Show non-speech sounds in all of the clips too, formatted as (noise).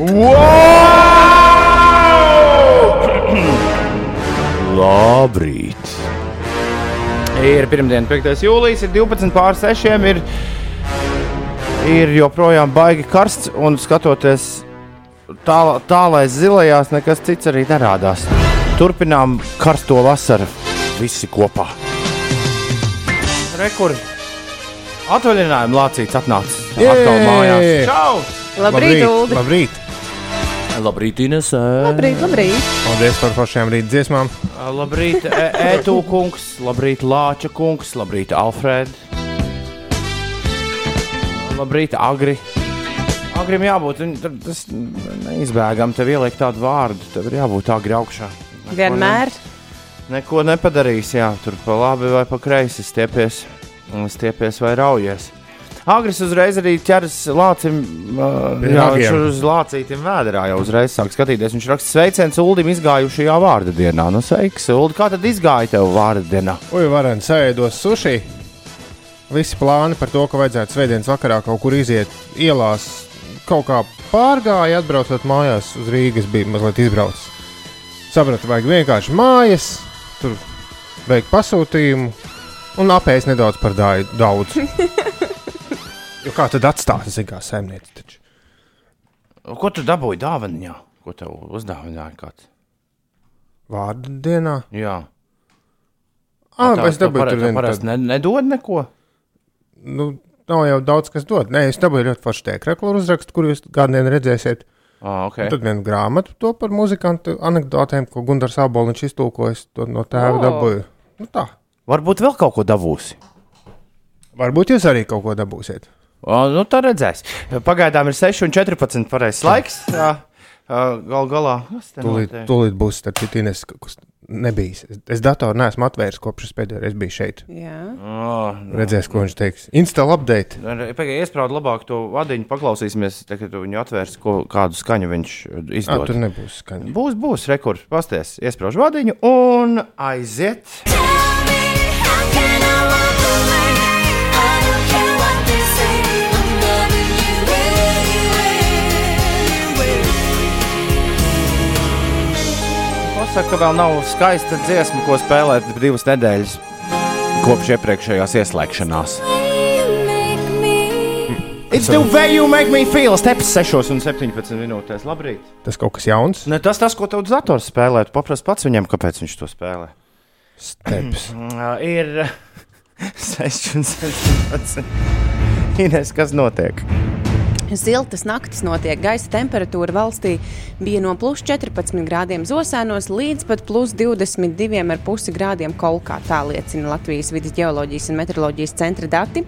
(clears throat) Labrīt! Ir pirmdiena, 5. jūlijas, ir 12 pār 6. Ir, ir joprojām baigi karsts un skatoties tālāk, tālāk zilajās, nekas cits arī nerādās. Turpinām karsto vasaru visi kopā. Rekur! Atvaļinājuma lācīts atnācis. Atkal mājās. Čau! Labrīt, Ulu! Labrīt! Labrīt, Ines! Labrīt, labrīt! Paldies par foršām rīt dziesmām. Labrīt, Ētu kungs, labrīt, Lāča kungs, labrīt, Alfred. Labrīt, Agri. Agrim jābūt, un tad tas neizbēgam, tev ieliek tādu vārdu, tev ir jābūt agri augšā. Neko Vienmēr. Ne, neko nepadarīs, jā, tur pa labi vai pa kreisi stiepies, stiepies vai raujies. Agris uzreiz arī ķeras lācim, uh, jā, viņš uz lācītiem vēderā jau uzreiz sāk skatīties. Viņš raksta sveiciens Uldim izgājušajā vārda dienā. Nu, sveiks, Uldi, kā tad izgāja tev vārda dienā? Ui, varēja sēdos suši. Visi plāni par to, ka vajadzētu svētdienas vakarā kaut kur iziet ielās, kaut kā pārgāja, atbraucot mājās uz Rīgas, bija mazliet izbraucis. Sapratu, vajag vienkārši mājas, tur veikt pasūtījumu un apēst nedaudz par daudz. (laughs) Jo kā tad atstāt, zina, kā saimniece taču. Ko tu dabūji dāvanā? Ko tev uzdāvināja kāds? Vārdu dienā. Jā, Ah, Tā- es dabūju tur vienu parasti ne, nedod neko. Nu, nav jau daudz kas dod. Nē, es dabūju ļoti foršu tēkraklu uzrakstu, kur jūs kādu dienu redzēsiet. Ah, okay. Un Tad vienu grāmatu to par muzikantu anekdotēm, ko Gunārs Aboliņš iztulkojas no tēva O. dabūju. Nu, tā. Varbūt vēl kaut ko dabūsi. Varbūt jūs arī kaut ko dabūsiet. O, nu, tā redzēs. Pagaidām ir 6,14 pareizais laiks. Jā, gal galā. Tūlīt, tūlīt būs starp citu Ines, kas nebijis. Es, datoru neesmu atvēris kopš es pēdējo reizi biju šeit. Jā. O, nu, Redzēs, ko viņš teiks. Install update. Pagaidiet, iesprādi labāk to vadiņu, paklausīsimies, te, kad viņu atvērs, ko, kādu skaņu viņš Ah, izdod. tur nebūs skaņa. Būs, būs rekords, pasties, iesprāž vadiņu un aiziet. Tell me, how can I Pasaka, ka vēl nav skaista dziesma, ko spēlēt divas nedēļas kopš iepriekšējās ieslēgšanās. You make me. It's the way you make me feel. Steps 6 un 17 minūtēs. Labrīt. Tas kaut kas jauns. Ne, tas, tas, ko tev uz datora spēlē, tu paprasti pats viņam, kāpēc viņš to spēlē. Steps. (clears throat) Ir (laughs) 6 un 17. Ines, kas notiek? Siltas naktis notiek. Gaisa temperatūra valstī bija no plus 14 grādiem Zosēnos līdz pat plus 22,5 grādiem Kolkā. Tā liecina Latvijas vidus geoloģijas un meteoroloģijas centra dati.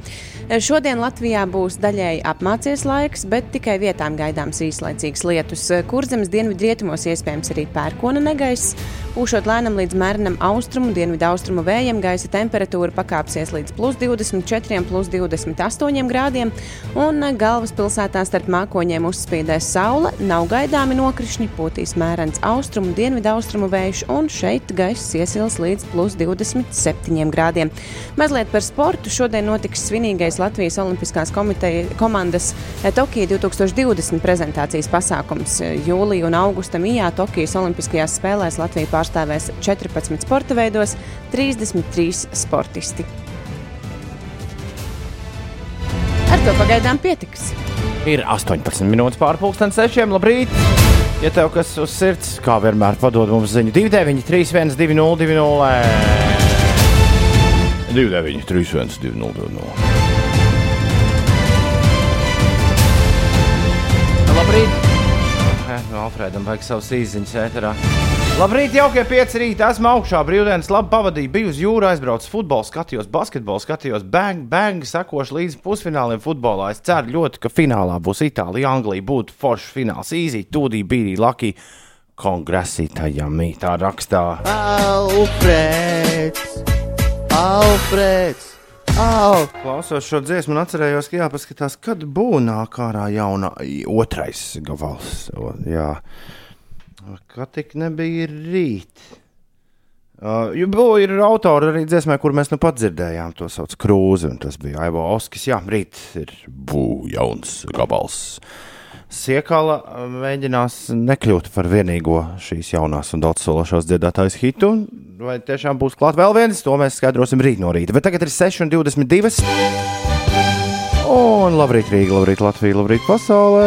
Šodien Latvijā būs daļēji apmācies laiks, bet tikai vietām gaidāms īslaicīgs lietus. Kurzemes dienvidrietumos iespējams arī pērkona negaiss. Pūšot lēnam līdz mērenam austrumu, dienvidu austrumu vējam, gaisa temperatūra pakāpsies līdz plus 24, plus 28 grādiem, un galvaspilsētā starp mākoņiem uzspīdēs saule, nav gaidāmi nokrišņi, pūtīs mērens austrumu, dienvidu austrumu vējš, un šeit gaiss iesils līdz plus 27 grādiem. Mazliet par sportu. Šodien notiks svinīgais Latvijas Olimpiskās komiteja, komandas eh, Tokija 2020 prezentācijas pasākums. Jūlijā un augustā mijā Tokijas Olimpiskajās spēlēs Latvija pārstāvēs 14 sporta veidos, 33 sportisti. Ar to pagaidām pietiks. Ir 18 minūtes pārpusdienas sešiem. Labrīt! Ja tev kas uz sirds, kā vienmēr, padod mums ziņu 293, 120, 200. 293, 120. Alfredam vajag savus īsiņus ēterā. Labrīt, jaukie pieci rīta. Esmu augšā, brīvdienas labi pavadīju. Biju uz jūru, aizbraucu futbolu, skatījos basketbolu, skatījos bang, bang, sekošu līdz pusfināliem futbolā. Es ceru ļoti, ka finālā būs Itālija, Anglija, būtu foršs fināls. Īzī, tūdī, bīdī, laki. Kongresītājā mītā rakstā. Alfreds! Alfreds! Au! Klausos šo dziesmu atcerējos, ka jāpaskatās, kad būs nākamā jauna otrais gabals. O, Jā, kā tik nebija rīt. Uh, jo bū, ir autori arī dziesmē, kur mēs nu pat dzirdējām, to sauc Krūze, un tas bija Aivo Oskis. Jā, rīt ir bū jauns gabals. Siekala uh, mēģinās nekļūt par vienīgo šīs jaunās un daudzsološās dziedātājas hitu. Vai tiešām būs klāt vēl viens, to mēs skaidrosim rīt no rīta. Bet tagad ir 6,22. Un labrīt, Rīga, labrīt, Latvija, labrīt, pasaulē.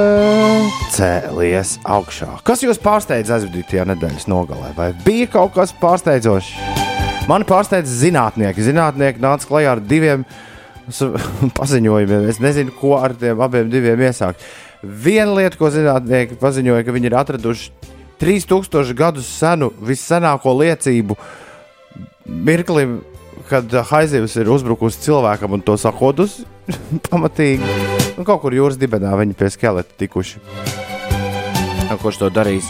Cēlies augšā. Kas jūs pārsteidz aizvadītajā nedēļas nogalē? Vai bija kaut kas pārsteidzošs? Mani pārsteidz zinātnieki. Zinātnieki nāca klajā ar diviem (laughs) paziņojumiem. Es nezinu, ko ar tiem abiem diviem iesākt. Viena lieta, ko zinātnieki paziņoja, ka viņi ir atraduši 3000 gadus senu, vissenāko liecību mirklim, kad haizivs ir uzbrukusi cilvēkam un to sakodus (laughs) pamatīgi. Nu, kaut kur jūras dibenā viņi pie skeleta tikuši. Nu, Kurš to darīs?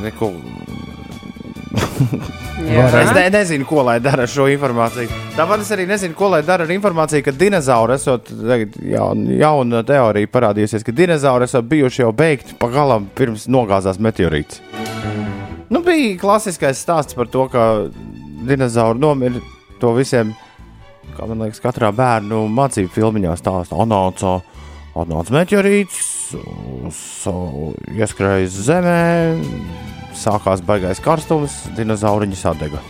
Neko, Es ne, nezinu, ko lai dara ar šo informāciju. Tāpat es arī nezinu, ko lai dara ar informāciju, ka dinozauri esot tagad jauna, teorija parādījusies, ka dinozauri esot bijuši jau beigti pagalam pirms nogāzās meteorīts. Nu, bija klasiskais stāsts par to, ka dinozauri nomira to visiem, kā man liekas, katrā bērnu mācību filmiņā stāsta. Anāca, atnāca meteorīts, ieskrēja zemē, sākās baigais karstums, dinozauriņi sadega.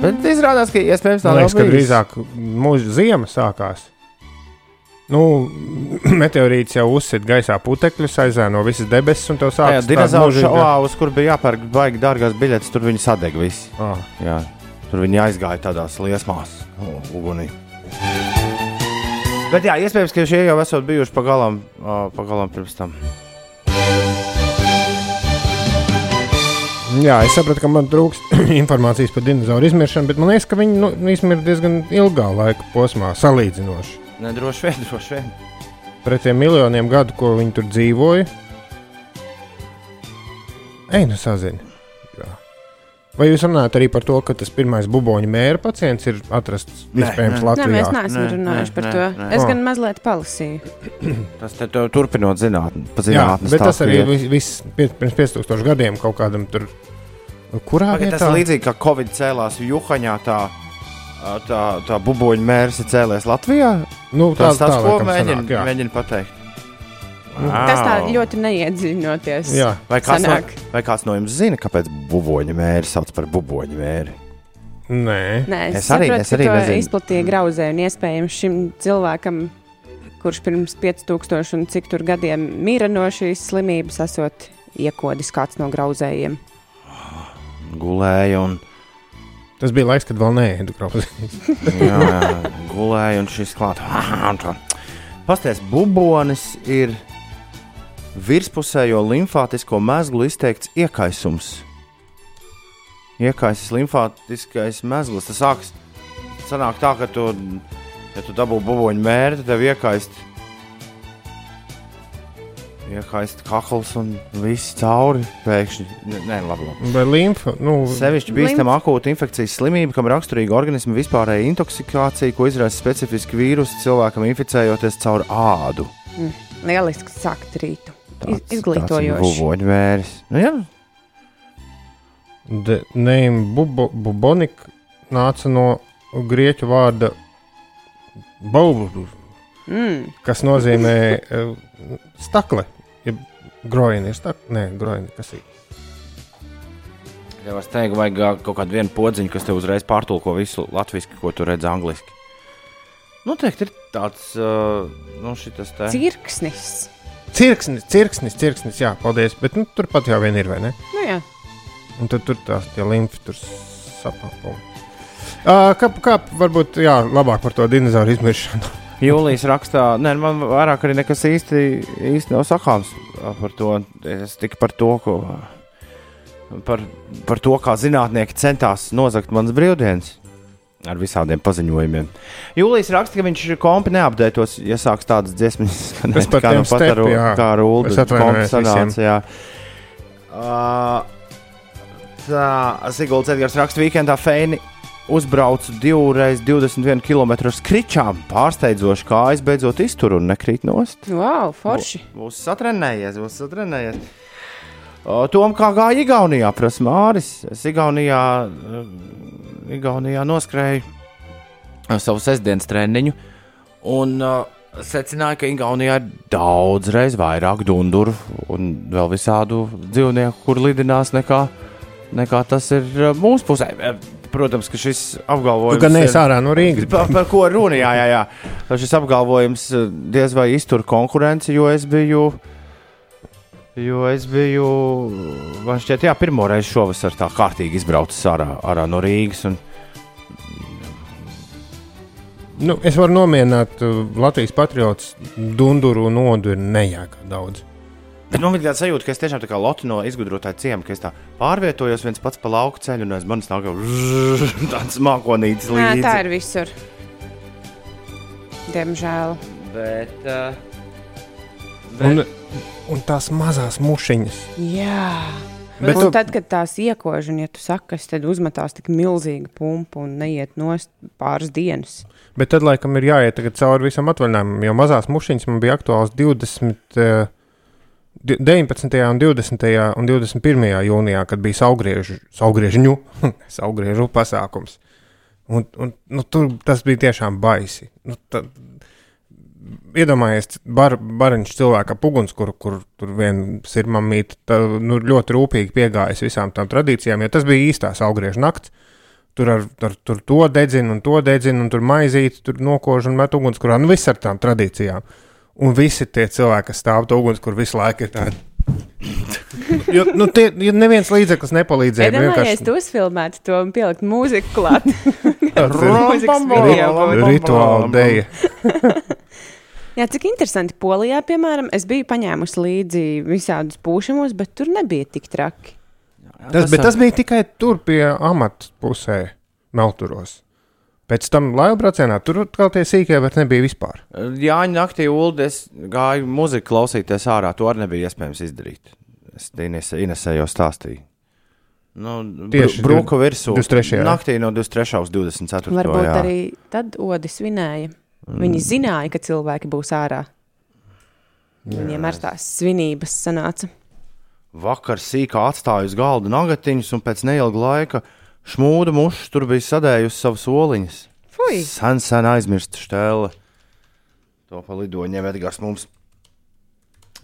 Bet izrādās, ka iespējams tā nav liekas, ka drīzāk mūža ziema sākās. Nu, (clears throat) meteorīts jau uzsita gaisā putekļus, aizēno visas debesis, un tev Jā, sākas dinozauru šovā, uz kur bija jāpērk baigi dārgās biļetes, tur viņi sadega visi. Ah, Jā, tur viņi aizgāja tādās liesmās, ugunī. Bet jā, iespējams, ka šie jau esat bijuši pagalam, ā, pagalam pirms tam. Jā, es sapratu, ka man trūks (clears throat) informācijas par dinozauru izmiršanu, bet man liekas, ka viņi nu, izmirst diezgan ilgā laika posmā, salīdzinoši. Ne, droši vien, droši vien. Pret tiem miljoniem gadu, ko viņi tur dzīvoja. Ej, nu sazini. Vai jūs runājat arī par to, ka tas pirmais buboņu mēra pacients ir atrasts Nē, iespējams nē. Nē, Latvijā? mēs neesam Nē, runājuši nē, par nē, to. nē. Es Oh. gan mazliet palasīju. Tas te tu- turpinot zinātnē, zinātnē. bet tas arī vis- viss pie- pirms 5000 gadiem kaut kādam tur. Kurā Pagad, tas vietā? ir līdzīgi kā Covid cēlās Juhaņā. Tā, tā, tā buboņu mērs ir cēlies Latvijā. Nu, Tas tas, ko laikam mēģina, sanāk, pateikt. Tas tā ļoti neiedziļinoties. Jā. Vai kāds, no, sanāk. vai kāds no jums zina, kāpēc buboņu mēri sauc par buboņu mēri? Nē, Nē, es, Es es arī- saprotu, es arī to nezinu. izplatīja grauzē un iespējams šim cilvēkam, kurš pirms 5000 un cik tur gadiem mira no šīs slimības, esot iekodis kāds no grauzējiem. Gulēja un, tas bija laiks, kad vēl neēdu krauzi. jā, (laughs) jā, gulēja un šis klāt. Pasties, bubonis ir virspusējo limfātisko mezglu izteikts iekaisums. Iekaisis limfātiskais mezgls. Tas sāks sanāk tā, ka tu, ja tu dabū buboņu mēri, tad tev iekaist. Iekaist kakls un viss cauri pēkšņi. Nē, labi. labi. Vai limfa? Nu, Sevišķi bīstama akūta infekcijas slimība, kam raksturīga organisma vispārēja intoksikācija, ko izraisa specifiski vīrusi cilvēkam inficējoties caur ādu. Lieliski sākt rītu. Tāds-. Buboņu mēris. Nu, jā, Name bubo, bubonik nāca no grieķu vārda baudu, Mm. kas nozīmē uh, stakle. Ja groini ir stakle, nē, groini, kas ir. Tev es teiktu, vajag kaut kādu vienu podziņu, kas tev uzreiz pārtulko visu latviešu, ko tu redzi angliski. Noteikti ir tāds, uh, nu, te. Cirksnis. Cirksnis, cirksnis, cirksnis, jā, paldies. Bet nu, turpat jau vien ir, vai ne? Nu, jā. Un tad tur tās tie limfi tur sapakumi. Uh, kā, kā varbūt jā, labāk par to dinozauru izmiršanu? (laughs) Jūlijas rakstā, nē, man vairāk arī nekas īsti, īsti nav sakāms par to. Es tikai par to, ko. Par, par to, kā zinātnieki centās nozagt manas brīvdienas ar visādiem paziņojumiem. Jūlijas raksta, ka viņš kompi neapdētos, ja sāks tādas dziesmas, (laughs) Tas par kā nu pat ar. Es atvainojos sanāca, jā. Uh, tā, Sigulds Edgars raksta, weekendā feini uzbraucu divreiz 21 km skričām. Pārsteidzoši, kā es beidzot izturu un nekrīt nost. Wow, forši. Būs satrenējies, būs satrenējies. Tom, kā gāja Igaunijā, prasa Māris. Es Igaunijā, eh, Igaunijā noskrēju eh, savu sestdienas treniņu. Un uh, secināja, ka Igaunijā ir daudzreiz vairāk dunduru un vēl visādu dzīvnieku, kur lidinās nekā, nekā tas ir uh, mūsu pusē. Eh, Protams, ka šis apgalvojums Tu gan neesi ārā no Rīgas. Par, par ko runa? Jā, jā, jā. Šis apgalvojums eh, diez vai iztur konkurenci, jo es biju. Jo es biju, man šķiet, jā, pirmo reizi šovasar tā kārtīgi izbraucis ārā, ārā no Rīgas. Un, Nu, es varu nomierināt uh, Latvijas patriotus. Dunduru un nodu ir nejāga daudz. bet man bija tāds sajūta, ka es tiešām tā kā lotu no izgudrotāja ciema, ka es tā pārvietojos viens pats pa lauku ceļu un aiz manis nāk jau (laughs) tāds mākonītis līdzi. tā ir visur. Diemžēl. Bet, uh, Un, un tās mazās mušiņas. Jā. Bet un tu- tad, kad tās iekož, un ja tu saki, kas tad uzmetās tik milzīga pumpa un neiet nost pāris dienas. Bet tad, laikam, ir jāiet tagad cauri visam atvaļinājumam, jo mazās mušiņas man bija aktuāls 20. eh, di- 19. un 20. un 21. jūnijā, kad bija saugriežu, saugriežņu, (laughs) saugriežu pasākums. Un, un, nu, tur tas bija tiešām baisi. Nu, tad, iedomājies, bar, bariņš cilvēka puguns, kur, kur tur viens ir mamīte, nu, ļoti rūpīgi piegājis visām tām tradīcijām, jo tas bija īstās augriežu nakts. Tur ar, ar tur to dedzina, un to dedzina, un tur maizīti, tur nokož un met ugunskurā. Nu, viss ar tām tradīcijām. Un visi tie cilvēki, kas stāv pie uguns, kur visu laiku ir tādi. (laughs) jo, nu, tie, jo neviens līdzeklis nepalīdzēja. Iedomājies, tu uzfilmētu to un pielikt mūziku klāt. (laughs) Rituāla dēļa. (laughs) Jā, cik interesanti. Polijā, piemēram, es biju paņēmusi līdzi visādus pūšamos, bet tur nebija tik traki. Tas, bet tas bija tikai tur pie amata pusē, Melturos. Pēc tam laivabraucienā tur kaut tie sīkie vairs nebija vispār. Jāņa naktī ULD, es gāju muziku klausīties ārā. To arī nebija iespējams izdarīt. Es Ines- Inesē jau stāstīju. Nu, Tieši brūku virsū. 23., jā. Naktī no 23. uz 24. Varbūt jā. arī tad odi svinēja. Viņi zināja, ka cilvēki būs ārā. Viņiem ar tās svinības sanāca. Vakar sīkā atstāju uz galda nagatiņus, un pēc neilga laika šmūda muša tur bija sadējusi savus soliņus. Fui! Sen, sen aizmirsta stēle. To pa lidoņiem Edgars mums.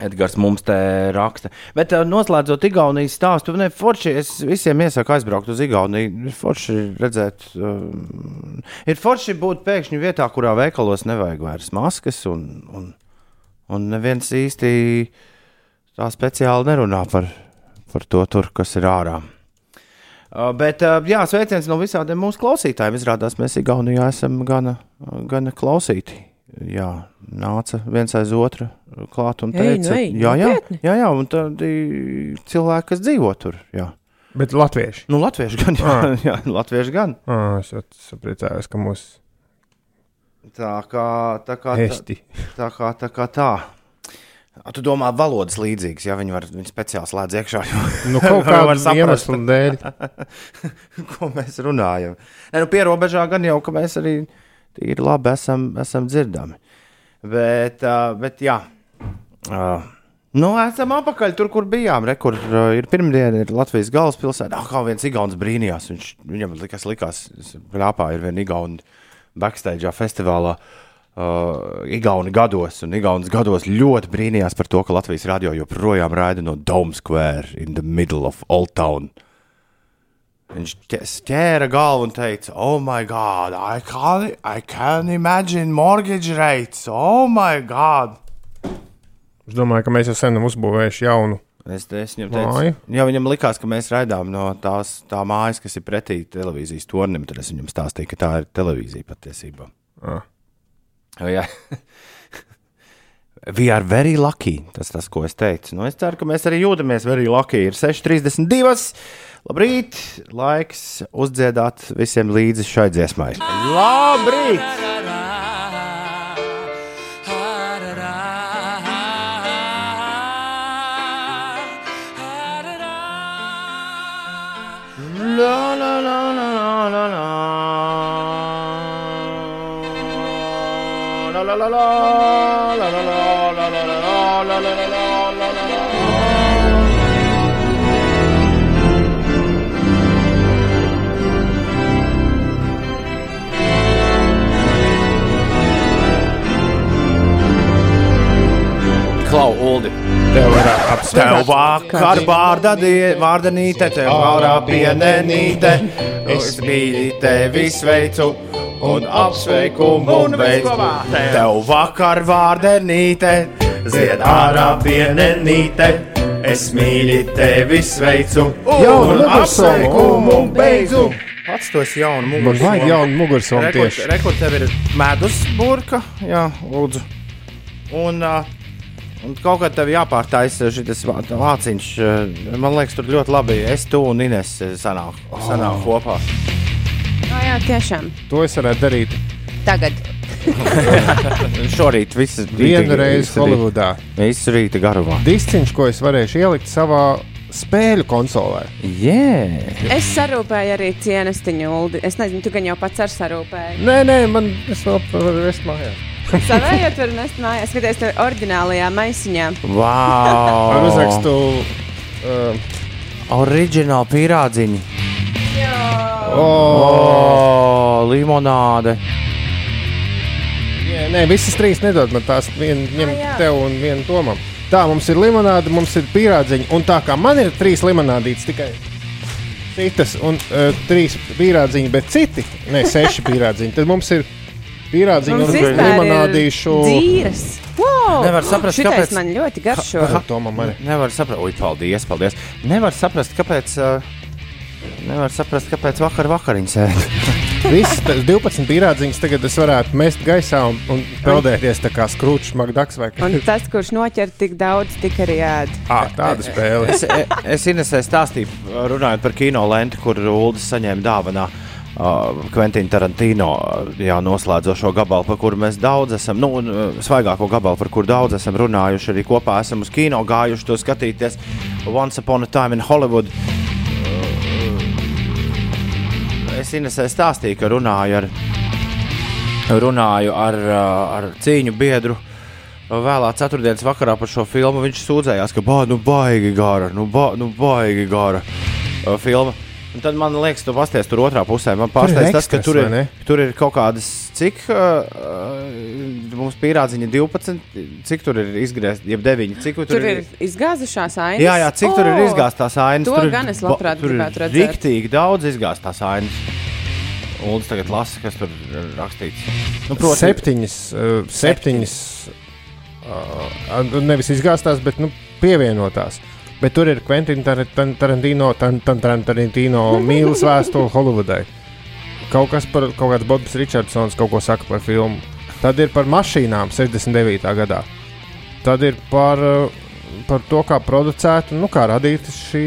Edgars mums te raksta. Bet uh, noslēdzot Igaunijas stāstu, ne, forši, es visiem iesaku aizbraukt uz Igauniju. Forši redzēt, uh, ir forši būt pēkšņi vietā, kurā veikalos nevajag vairs maskas, un, un, un neviens īsti tā speciāli nerunā par, par to, tur, kas ir ārā. Uh, bet, uh, jā, sveiciens no visiem mūsu klausītājiem. Izrādās, mēs Igaunijā esam gana, gana klausīti. Jā, nāca viens aiz otru klāt un Ei, teica, nu ej, jā, jā, jā, jā, un tādi cilvēki, kas dzīvo tur. Jā. Bet latvieši. Nu, latvieši gan, jā, Ah. (laughs) jā latvieši gan. Ah, es jau sapriecājos, ka mūsu Tā kā tā. Kā, tā, esti. tā, kā, tā, kā tā. A, Tu domā, valodas līdzīgas, ja viņi var viņi speciāli slēdz iekšā, jo, (laughs) Nu, (laughs) kaut Var kāda saprast. dēļ. ko mēs runājam. Ne, nu, pierobežā gan jau, ka mēs arī tīri labi esam, esam dzirdami. Bet, uh, bet jā. Uh, Nu, esam apakaļ tur, kur bijām. Re, kur uh, ir pirmdiena, ir Latvijas galvaspilsēta. Ah, kā viens Igauns brīnījās. Viņš, viņam likās, likās Grāpā ir viena Igauna backstage festivālā. Uh, Igauni gados, un Igaunis gados ļoti brīnījās par to, ka Latvijas radio joprojām raida no Dome Square in the middle of Old Town. Viņš ķē- ķēra galvu un teica, Oh, my God, I can't, I can't imagine mortgage rates. Oh, my God! Es domāju, ka mēs jau sen esam uzbūvējuši jaunu. Es, es viņam teicu, jā, viņam likās, ka mēs raidām no tās tā mājas, kas ir pretī televīzijas tornim. Tad es viņam stāstīju, ka tā ir televīzija patiesībā. Ah. Oh, jā. (laughs) We are very lucky. Tas tas, ko es teicu. Nu, es ceru, ka mēs arī jūtamies very lucky. Ir 6,32. Labrīt! Laiks uzdziedāt visiem līdzi šai dziesmai. Labrīt! La la la la la la la. La la la la la la la la la la la la Tev var Tev apsvērt. vakar vārda die- vārdanīte, tev vārā pienenīte, es mīlu tevi sveicu un apsveikumu veicu. Tev vakar vārdanīte, zied ārā pienenīte, es mīlu tevi sveicu Jaunu un apsveikumu beidzu. Pats to esi jaunu Man mugursomu. vajag jaunu mugursomu tieši. Rekord tev ir medus burka, jā, lūdzu. Un, uh, un kaut kā tev jāpārtaisa šis vāciņš. uh, Man liekas, tur ļoti labi. Es, tu un Ines sanāk, sanāk kopā. No, jā, tiešām. To es varētu darīt Tagad. (laughs) Šorīt visas vienu reizi Holivudā. Visu rīta garumā. Disciņš, ko es varēšu ielikt savā spēļu konsolē. Yeah. Es sarūpēju arī cienestiņu. Es nezinu, tu gan jau pats ar sarūpēju. Nē, nē, man es vēl varu vest mājās. (laughs) Savējot, var nest mājās, skaties, tur oriģinālajā maisiņā. Ar Wow! uzrakstu. Uh, Oriģināli pīrādziņi. oh, Oh, limonāde. jā, nē, visas trīs nedod man tās. Vienu ņem Ah, jā. tev un vienu tomam. Tā, mums ir limonāde, mums ir pīrādziņa. Un tā kā man ir trīs limonādītes tikai. Citas un uh, trīs pīrādziņi, bet citi, ne seši pīrādziņi. Tad mums ir pīrādziņi Mums un limonādīšu. dzīves. Wow! Nevar saprast, Šitais kāpēc- man ļoti garšo. Tomam arī. Nevar saprast, oi, paldies, paldies. Nevar saprast, kāpēc. Uh, nevar saprast, kāpēc vakar vakariņas ēd. (laughs) Visas tas 12 pīrādziņas tagad es varētu mest gaisā un, un peldēties tā kā skrūčs Makdaks vai Un tas, kurš noķer tik daudz, tik arī ēd. Ah, tāda spēle. Es, es Inesē stāstīju, runājot par kino lenti, kur Ulas saņēma dāvanā. Uh, Kventīna Tarantino uh, jā, noslēdzošo gabalu, par kuru mēs daudz esam, nu, uh, svaigāko gabalu, par kuru daudz esam runājuši. Arī kopā esam uz kino gājuši to skatīties. Once Upon a Time in Hollywood. Uh, es Inesē stāstīju, ka runāju ar, runāju ar, uh, ar cīņu biedru. Vēlā ceturtdienas vakarā par šo filmu viņš sūdzējās, ka bā, nu, baigi gara, nu, ba, nu baigi gara uh, filma. Un tad man liekas, tu pasties tur otrā pusē. Man pārsteidz tas, ka ekstras, tur ir, tur ir kaut kādas, cik uh, uh, mums pierādziņa 12, cik tur ir izgriezta, jeb 9, cik tur, Tur ir izgāzušās ainas. Jā, jā, cik oh, tur ir izgāztās ainas? to tur ir gan es labprāt tur ir gribētu redzēt. Riktīgi daudz izgāztās ainas. Lūdzu, tagad lasa, kas tur ir rakstīts. Nu, Septiņas, uh, septiņas uh, nevis izgāztās, bet nu, pievienotās. Bet tur ir Quentin Tar- Tar- Tarantino, Tar- Tar- Tar- Tarantino mīlas vēstule Holivudai. Kaut kas par kaut kāds Bobs Richardsons kaut ko saka par filmu. Tad ir par mašīnām 69. gadā. Tad ir par, uh, par to, kā producēta, nu, kā radīta šī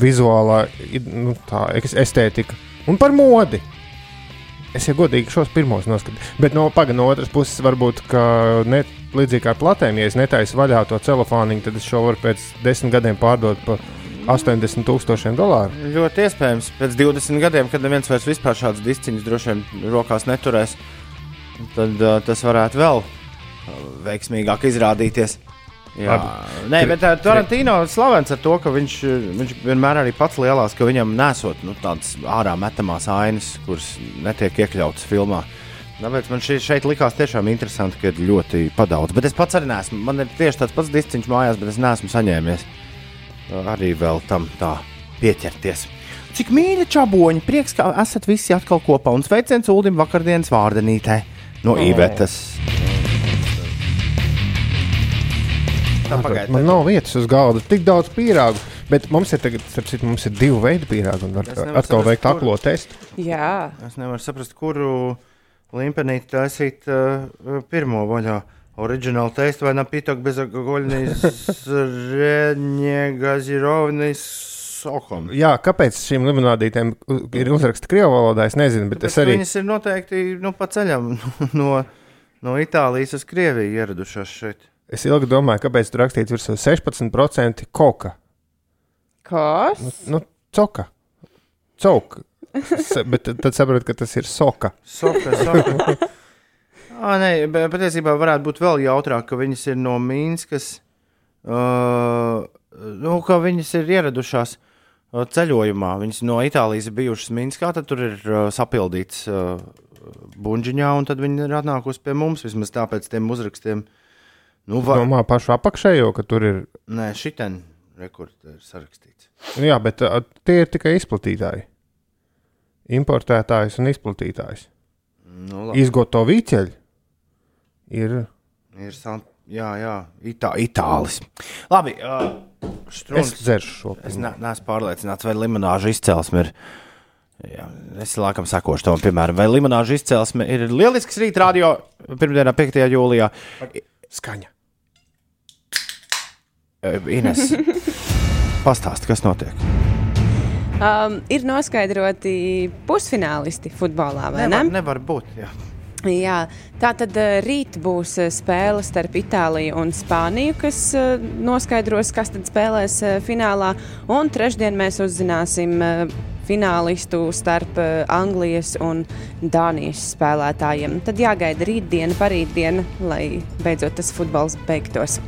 vizuālā nu, tā, es- estētika. Un par modi. Es jau godīgi šos pirmos noskatījos. Bet no, paga, no otras puses, varbūt ne, līdzīgi kā platēm, ja es netaisu vaļā to celofāniņu, tad es šo varu pēc desmit gadiem pārdot par 80 tūkstošiem dolāru. Ļoti iespējams, pēc 20 gadiem, kad neviens vairs vispār šādas disciņas droši vien rokās neturēs, tad uh, tas varētu vēl uh, veiksmīgāk izrādīties. Jā, Labi. Nē, bet uh, Tarantino ir slavens ar to, ka viņš, uh, viņš vienmēr arī pats lielās, ka viņam nesot nu, tādas ārā metamās ainas, kuras netiek iekļautas filmā. Tāpēc man šī, šeit likās tiešām interesanti, ka ir ļoti padaudz. Bet es pats arī nesmu. Man ir tieši tāds pats disciņš mājās, bet es neesmu saņēmies arī vēl tam tā pieķerties. Cik mīļi čaboņi, prieks, ka esat visi atkal kopā un sveiciens Ulim vakardienas vārdenītē no Ivetas. Tā pagaidi. Man nav vietas uz galda, tik daudz pīrāgu. Bet mums ir, tagad, starp citu, mums ir divi veidi pīrāgu, un var atkal saprast, veikt kur- aklo testu. Jā. Es nevaru saprast, kuru limpenīti taisīt uh, pirmo vaļā. Oriģināli teikt, vai napitok bezalkohoļnijas (laughs) reņģazirovnis sokom. Jā, kāpēc šīm limonādītēm ir uzraksta krievu valodā? Es nezinu, bet Bet es arī. Viņas ir noteikti nu, pa ceļam (laughs) no, no Itālijas uz Krieviju ieradušās šeit. Es ilgi domāju, kāpēc tur rakstīts virsū 16% koka. Kas? Nu, coka. Cauka. S- Bet tad- tad saprotu, ka tas ir soka. Soka, soka. Ah, nē, bet patiesībā varētu būt vēl jautrāk, ka viņas ir no Mīnskas. Uh, nu, ka viņas ir ieradušās uh, ceļojumā. Viņas no Itālijas ir bijušas Minskā, tad tur ir uh, sapildīts uh, buļģiņā, un tad viņi ir atnākusi pie mums vismaz tāpēc tiem uzrakstiem. Nu, va... Domā pašu apakšējo, ka tur ir. Nē, šitien rekords ir sarakstīts. Nu, jā, bet uh, tie ir tikai izplatītāji. Importētājs un izplatītājs. Nu, labi. Izgoto vīķeļi ir. Ir sant... Jā, jā, Itā, itālis. Labi, uh, Es Struns. dzeršu šo Es ne, neesmu pārliecināts, vai limonāža izcelsme ir. Jā, es laikam sekošu tam, piemēram, vai limonāža izcelsme ir lielisks rīta radio pirmdienā, 5. jūlijā. Skaņa. Ines, (laughs) pastāsti, kas notiek? Um, ir noskaidroti pusfinālisti futbolā, vai Nevar, ne? nevar būt. Jā. Jā, tā tad rīt būs spēle starp Itāliju un Spāniju, kas noskaidros, kas tad spēlēs finālā. Un trešdien mēs uzzināsim finālistu starp uh, Anglijas un Dānijas spēlētājiem. Tad jāgaida rītdiena, parītdiena, lai beidzot tas futbols beigtos.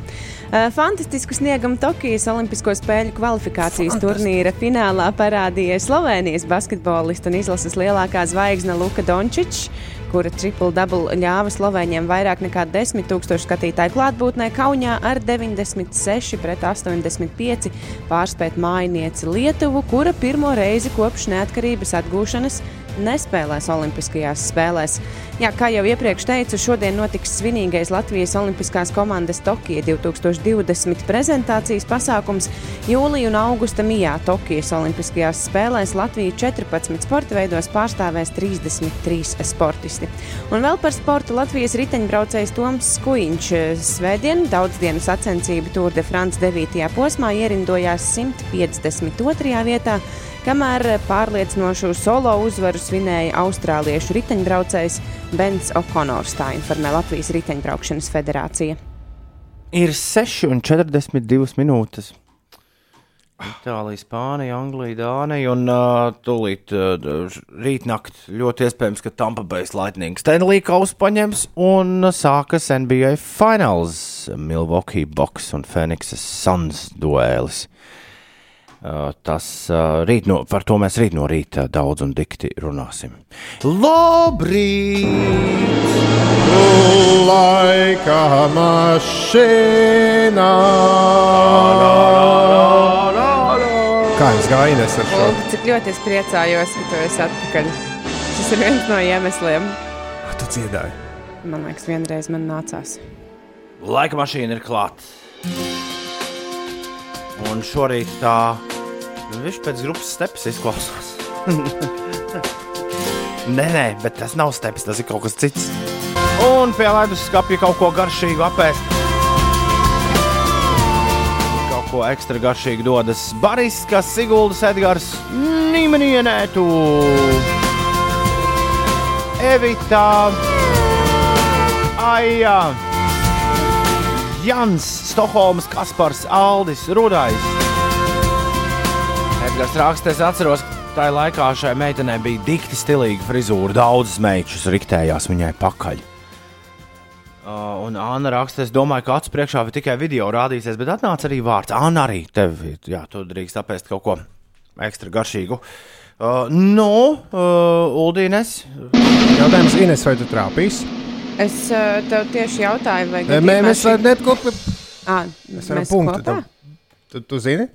Uh, Fantastisku sniegumu Tokijas Olimpisko spēļu kvalifikācijas turnīra finālā parādīja Slovenijas basketbolists un izlases lielākā zvaigzne Luka Dončičs kura triple-double ļāva Slovēņiem vairāk nekā 10 tūkstošu skatītāju klātbūtnē Kaunijā ar 96 pret 85 pārspēt mājinieci Lietuvu, kura pirmo reizi kopš neatkarības atgūšanas nespēlēs Olimpiskajās spēlēs. Jā, kā jau iepriekš teicu, šodien notiks svinīgais Latvijas Olimpiskās komandas Tokija 2020 prezentācijas pasākums. Jūlija un augusta mijā Tokijas Olimpiskajās spēlēs Latviju 14 sporta veidos pārstāvēs 33 sportisti. Un vēl par sportu Latvijas riteņbraucējs Toms Skuiņš svētdien daudzdienu sacensību Tour de France 9. posmā ierindojās 152. vietā kamēr pārliecinošu solo uzvaru svinēja austrāliešu riteņbraucējs Bens O'Connors, tā informē Latvijas Riteņbraukšanas federācija. Ir 6,42 minūtes. Itālija, Spānija, Anglija, Dānija un uh, tūlīt uh, rītnakt ļoti iespējams, ka Tampa Bay Lightning Stanley Kausu paņems un sākas NBA Finals Milwaukee Bucks un Phoenixes Suns duēlis. Uh, tas uh, rīt no, par to mēs rīt no rīta daudz un dikti runāsim. Labrīt! Laika mašīnā. Kā jums gāja ar šo? Cik ļoti es priecājos, ka tu esi atpakaļ. Tas ir viens no iemesliem. Tu dziedāji? Man liekas, vienreiz man nācās. Laika mašīna ir klāta. Un šorīt tā viņš pēc grupas stepas izklausās. (laughs) nē, nē, bet tas nav steps, tas ir kaut kas cits. Un pie ledus skāpja kaut ko garšīgu apēst. Kaut ko ekstra garšīgu dodas Baris, kas Siguldas Edgars Nīmenienētu. Evita, Aija. Jans, Stokholmas, Kaspars, Aldis, Rudais. Edgars Rākstes atceros, ka tajā laikā šai meitenei bija dikti stilīga frizūra. Daudzas meitas riktējās viņai pakaļ. Uh, un Anna raksta, es domāju, ka acu priekšā tikai video rādīsies, bet atnāca arī vārds. Anna arī tev, jā, tu drīkst apēst kaut ko ekstra garšīgu. Uh, nu, uh, Uldīnes, Jautājums Ines, vai tu trāpīsi? Es tev tieši jautāju, vai Nē, mē, mēs varam net kopā. À, Mēs varam punktu tam. Tu, tu zini?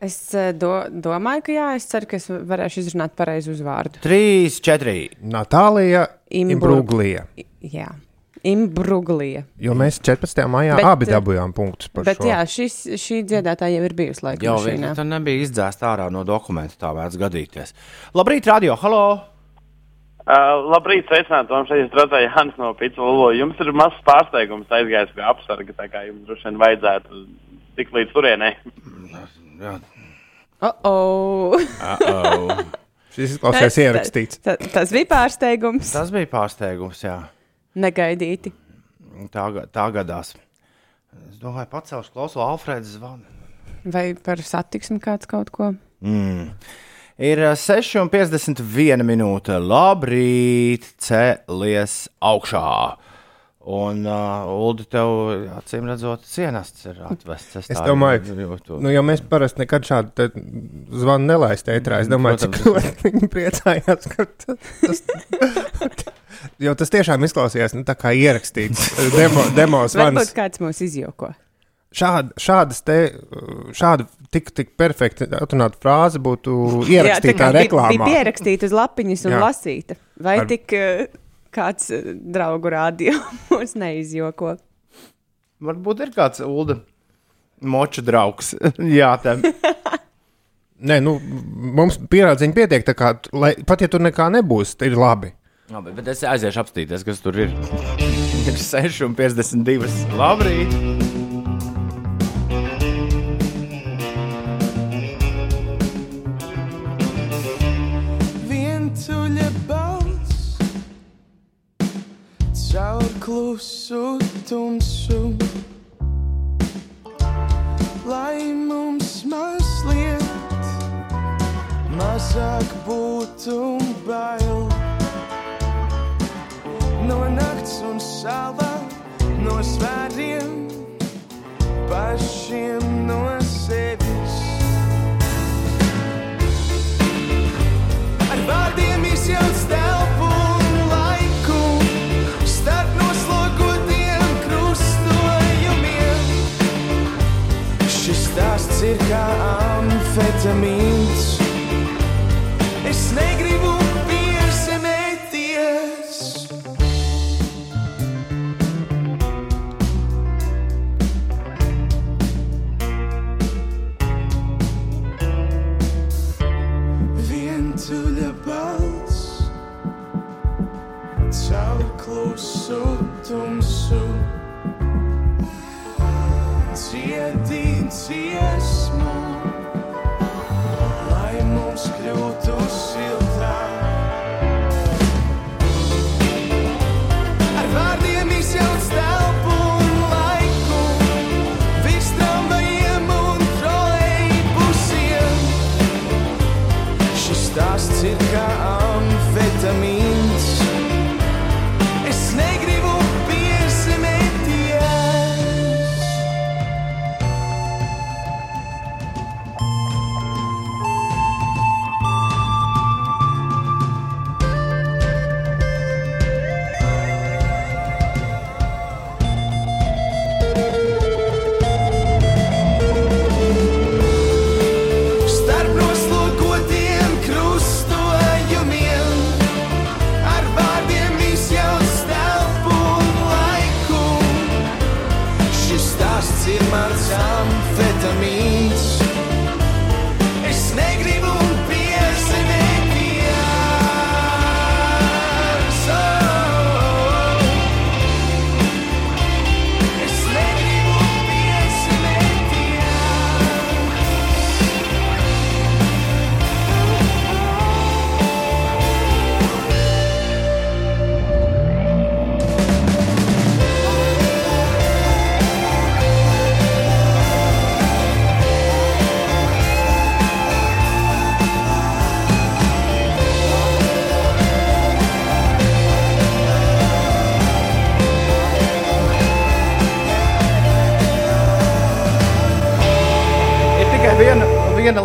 Es do, domāju, ka jā, es ceru, ka es varēšu izrunāt pareizu uzvārdu. 3, 4. Natālija Imbruglija. Jā, Imbruglija. Jo mēs 14. maijā Bet, abi dabūjām punktus par Bet šo. jā, šis, šī dziedātāja jau ir bijusi laika Jā, mašīnā. tā nebija izdzēsta ārā no dokumenta. Tā mēdz gadīties. Labrīt, radio! Halo! Uh, labrīt, sveicināti! Man šeit strādā Jānis no Pitbull. Jums ir mazs pārsteigums aizgājis pie apsarga, tā kā jums droši vien vajadzētu tik līdz turienei. Jā, Oh -oh. uh-oh. (laughs) Šis izklausās ierakstīts. Ta, tas bija pārsteigums. Tas bija pārsteigums, jā. Negaidīti. Tā, tā gadās. Es domāju, pacelšu klausu Alfrēdas zvanu. Vai par satiksmi kāds kaut ko? Mm. Ir ā, 6,51 minūte. Labrīt, cēlies augšā. Un, uh, Ulu, tev, acīm redzot, cienasts ir atvests. Es tā domāju, jūtu. Nu, jo mēs parasti nekad šādu zvanu nelaistām ētrā. Es domāju, cik Protams. ļoti viņi priecājās, ka tas, Jo tas tiešām izklausījās nu, tā kā ierakstīts (laughs) demo, demos Varbūt vanas. kāds mūs izjoko. Šād, šādas te, šāda tik, tik perfekta atrunāta frāze būtu Jā, tā ierakstīta bija, reklāmā. bija pierakstīta uz lapiņas un Jā. Jā. lasīta. Vai Ar- tik uh, kāds uh, draugu rādio (laughs) mūs neizjoko? Varbūt ir kāds Ulda moča draugs. (laughs) Jā, tam. (laughs) Nē, nu, mums pierādziņi pietiek, tā kā, lai, pat ja tur nekā nebūs, tad ir labi. Labi, bet es aiziešu apstīties, kas tur ir. Ir 6,52. Labrīt! Klusu tumsu. Lai mums mazliet mazāk būtu bail. No nakts un sāla, no svēriem, pašiem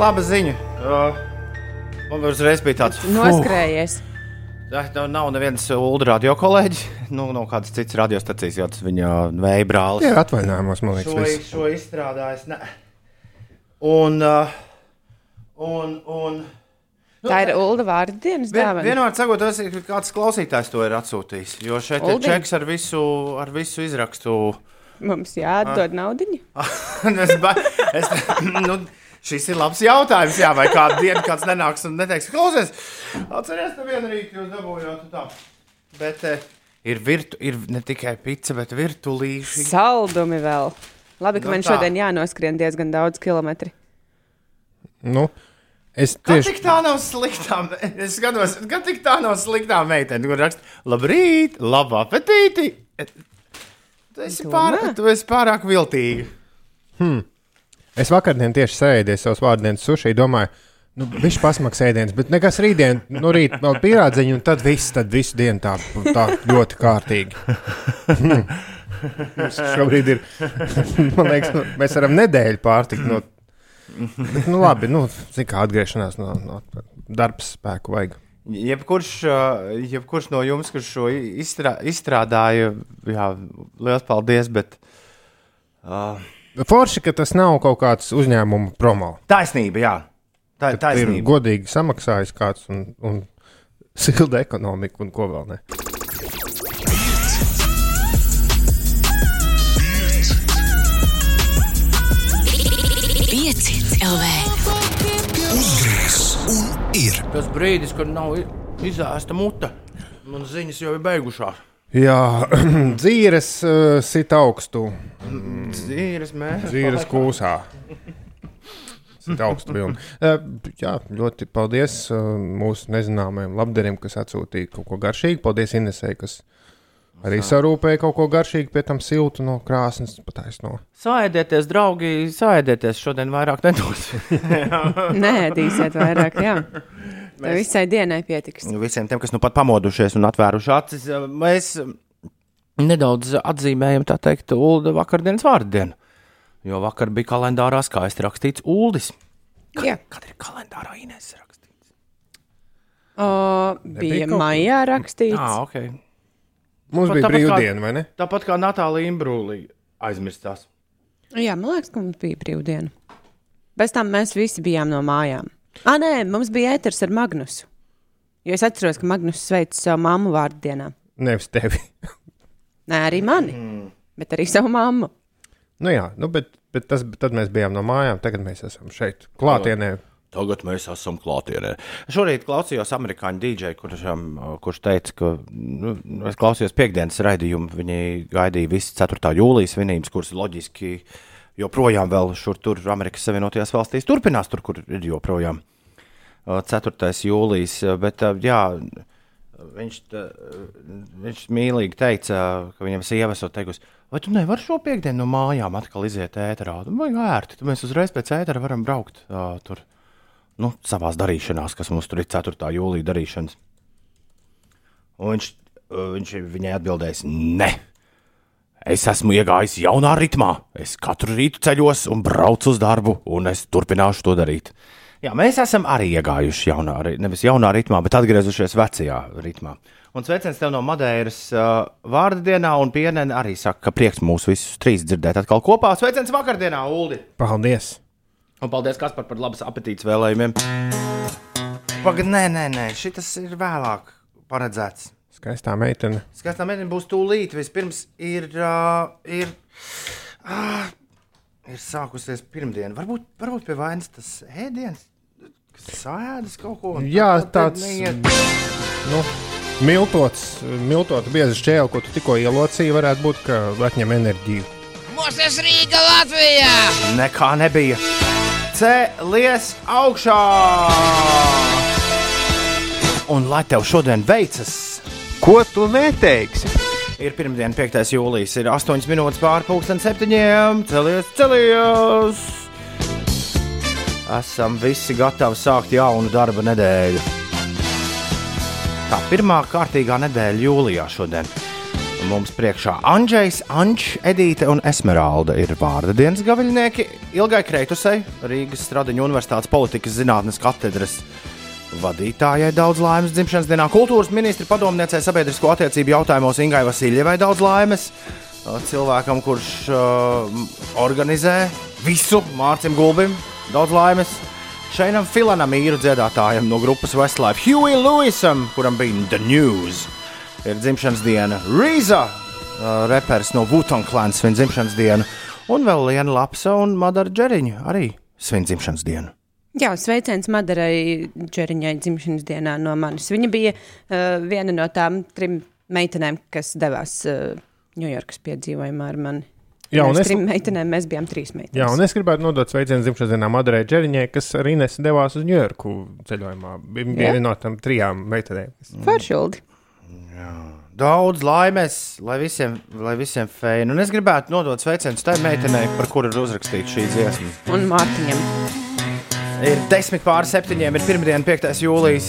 laba ziņa. Uh, man uzreiz bija tāds Noskrējies. Tā nav, nav nevienas ULD radio kolēģis. (laughs) Nu, no kādas citas radiostacijas, jo tas viņa vēja brālis. Jā, atvainājumos, man liekas, šo, viss. šo izstrādājis. Ne. Un, uh, un, un Tā ir Ulda vārdu dienas vien, dāvana. vienmēr sakot, tas ir kāds klausītājs to ir atsūtījis. Jo šeit ir Uldim. čeks ar visu, ar visu izrakstu. Mums jāatdod naudu. (laughs) es, es, (laughs) nu, šis ir labs jautājums. Jā, vai kādu dienu kāds nenāks un neteiks, klausies, atcerieties, ka vienu rītu jūs dabūjāt. tā." Bet eh, ir, virtu, ir ne tikai pica, bet virtulīši. Saldumi vēl. Labi, ka Nu man tā. šodien jānoskrien diezgan daudz kilometru. Nu, es Kā tieši tik tā nav sliktā? me- Es skatos, kā tik tā nav sliktā meitene, kur raksta, labrīt, labu apetīti. Tu esi, Domā? pārāk, tu esi pārāk viltīga. Es vakardien tieši sēdēju savus vārdienas suši, domāju, nu, viņš pasmaks ēdienas, bet nekas rītdien, no rīta vēl pierādziņu, un tad viss, tad visu dienu tā, tā ļoti kārtīgi. Hmm. Mums šobrīd ir, man liekas, nu, mēs varam nedēļu pārtikt no, bet, nu labi, nu, zin kā atgriešanās no, no darbs spēku vajag. Jebkurš, jebkurš no jums, kurš šo izstrā, izstrādāja, jā, liels paldies. Bet, uh, Forši, ka tas nav kaut kāds uzņēmuma promo. taisnība, jā. Tā ir Ir taisnība. godīgi samaksājis kāds un, un silda ekonomika un ko vēl ne. Pieci LV. Uzgriez un ir. Tas brīdis, kad nav i- izēsta mute, un ziņas jau ir beigušās. Jā, (clears throat) dzīves uh, sit augstu, Zīres mēs. dzīves kūsā. Sit augstu vilni. Uh, jā, ļoti paldies uh, mūsu nezināmajam labdariem, kas atsūtīja kaut ko garšīgu. Paldies Inesai, kas arī sarūpēja kaut ko garšīgu, pie tam siltu no krāsnes pataisno. Sēdieties, draugi, sēdieties. Šodien vairāk nedos. (laughs) Nē, dīsiet vairāk, jā. (laughs) Mēs... Visai dienai pietiks. Visiem tiem, kas nu pat pamodušies un atvēruši acis, mēs nedaudz atzīmējam, tā teikt, Ulu vakardienas vārdu dienu. Jo vakar bija kalendārā skaisti rakstīts Uldis. Jā. Kad ir kalendārā Inês rakstīts? O, bija kaut maijā rakstīts. Jā, ok. Mums Pat bija brīvdiena, vai ne? Tāpat kā Natālija Imbrūlī aizmirstās. Jā, man liekas, ka mums bija brīvdiena. Bez tam mēs visi bijām no mājām. Ah, nē, mums bija ēters ar Magnusu. Jo es atceros, ka Magnus sveic savu mammu vārdu dienā. Nevis tevi. (laughs) Nē, arī mani, Mm. bet arī savu mammu. nu jā, nu, bet, bet tas, tad mēs bijām no mājām, tagad mēs esam šeit, klātienē. Tagad mēs esam klātienē. Šorīt klausījos amerikāņu dīdžeju, kurš, um, kurš teica, ka nu, es klausījos piekdienas raidījumu. Viņi gaidīja visas 4. jūlijas svinības, kuras loģiski joprojām vēl šur tur Amerikas Savienotajās valstīs turpinās, tur, kur ir joprojām uh, 4. jūlijas. uh, Bet, uh, jā, viņš, viņš mīlīgi teica, ka viņam sieva esot teikusi, vai tu nevari šo piekdienu no mājām atkal iziet ēterā? Nu, vai ērti, tad mēs uzreiz pēc ētera varam braukt uh, tur nu, savā darīšanās, kas mums tur ir 4. jūlijā darīšanas. Un viņš, uh, viņš viņai atbildēs, nē, es esmu iegājis jaunā ritmā. Es katru rītu ceļos un braucu uz darbu, un es turpināšu to darīt. Jā, mēs esam arī iegājuši jaunā, nevis jaunā ritmā, bet atgriezušies vecajā ritmā. Un sveiciens tev no Madeiras uh, vārda dienā, un pienene arī saka, ka prieks mūs visus trīs dzirdēt atkal kopā. Sveiciens vakardienā, Uldi! Paldies! Un paldies, Kaspar, par labas apetītes vēlējumiem. Pagaid, nē, nē, nē, šis ir vēlāk paredzēts. Skaistā meitene. Skaistā mēneša būs tūlīt. Vispirms ir, uh, ir, uh, ir sākusies pirmdiena. Varbūt, varbūt pie vainas tas ēdiens, kas sēdas kaut ko. un Jā, tā- tā tāds nu, miltots, miltota bieza šķēle, ko tu tikko ielocīji, varētu būt, ka atņem enerģiju. Mūsu Rīga Latvijā! Nekā nebija. Cēlies augšā! Un lai tev šodien veicas! Ko tu neteiksi? Ir pirmdiena, 5. jūlijas, ir 8 minūtes pāri pusdien septiņiem. Celies, celies! Esam visi gatavi sākt jaunu darba nedēļu. Tā pirmā kārtīgā nedēļa jūlijā šodien. Mums priekšā Andrzejs, Ančs, Edīte un Esmeralda ir vārda dienas gaviļnieki. Ilgai Kreitusai, Rīgas Stradiņu Universitātes politikas zinātnes katedras vadītājai daudz laimes dzimšanas dienā, kultūras ministra padomniecei sabiedrisko attiecību jautājumos Ingai Vasiljevai daudz laimes, cilvēkam, kurš uh, organizē visu Mārcim Gulbim, daudz laimes. Šeinam Filanam īru dziedātājam no grupas Westlife, Huey Lewisam, kuram bija The News, ir dzimšanas diena. Rīza, uh, reperis no Vuitton klāns, svin dzimšanas dienu, un vēl Liena Lapsa un Madara Džeriņa arī svin dzimšanas dienu. Jā, sveiciens Madarai Čeriņai dzimšanas dienā no manis. Viņa bija uh, viena no tām trim meitenēm, kas devās uh, Ņujorkas piedzīvojumā ar mani. Jā, un mēs es- trim meitenēm, mēs bijām trīs meitenes. Jā, un es gribētu nodot sveicienu dzimšanas dienā Madarai Džeriņai, kas arī nesen devās uz Ņujorku ceļojumā. Bija Jā. viena no tām trijām meitenēm. Foršuldi. Daudz laimes, lai visiem, lai visiem feini. Un es gribētu nodot sveicienus tai meitenei, par kuru ir uzrakstīta šī dziesma. Un Mārtiņam. Ir 10 pār 7, ir pirmdiena, 5. jūlijas.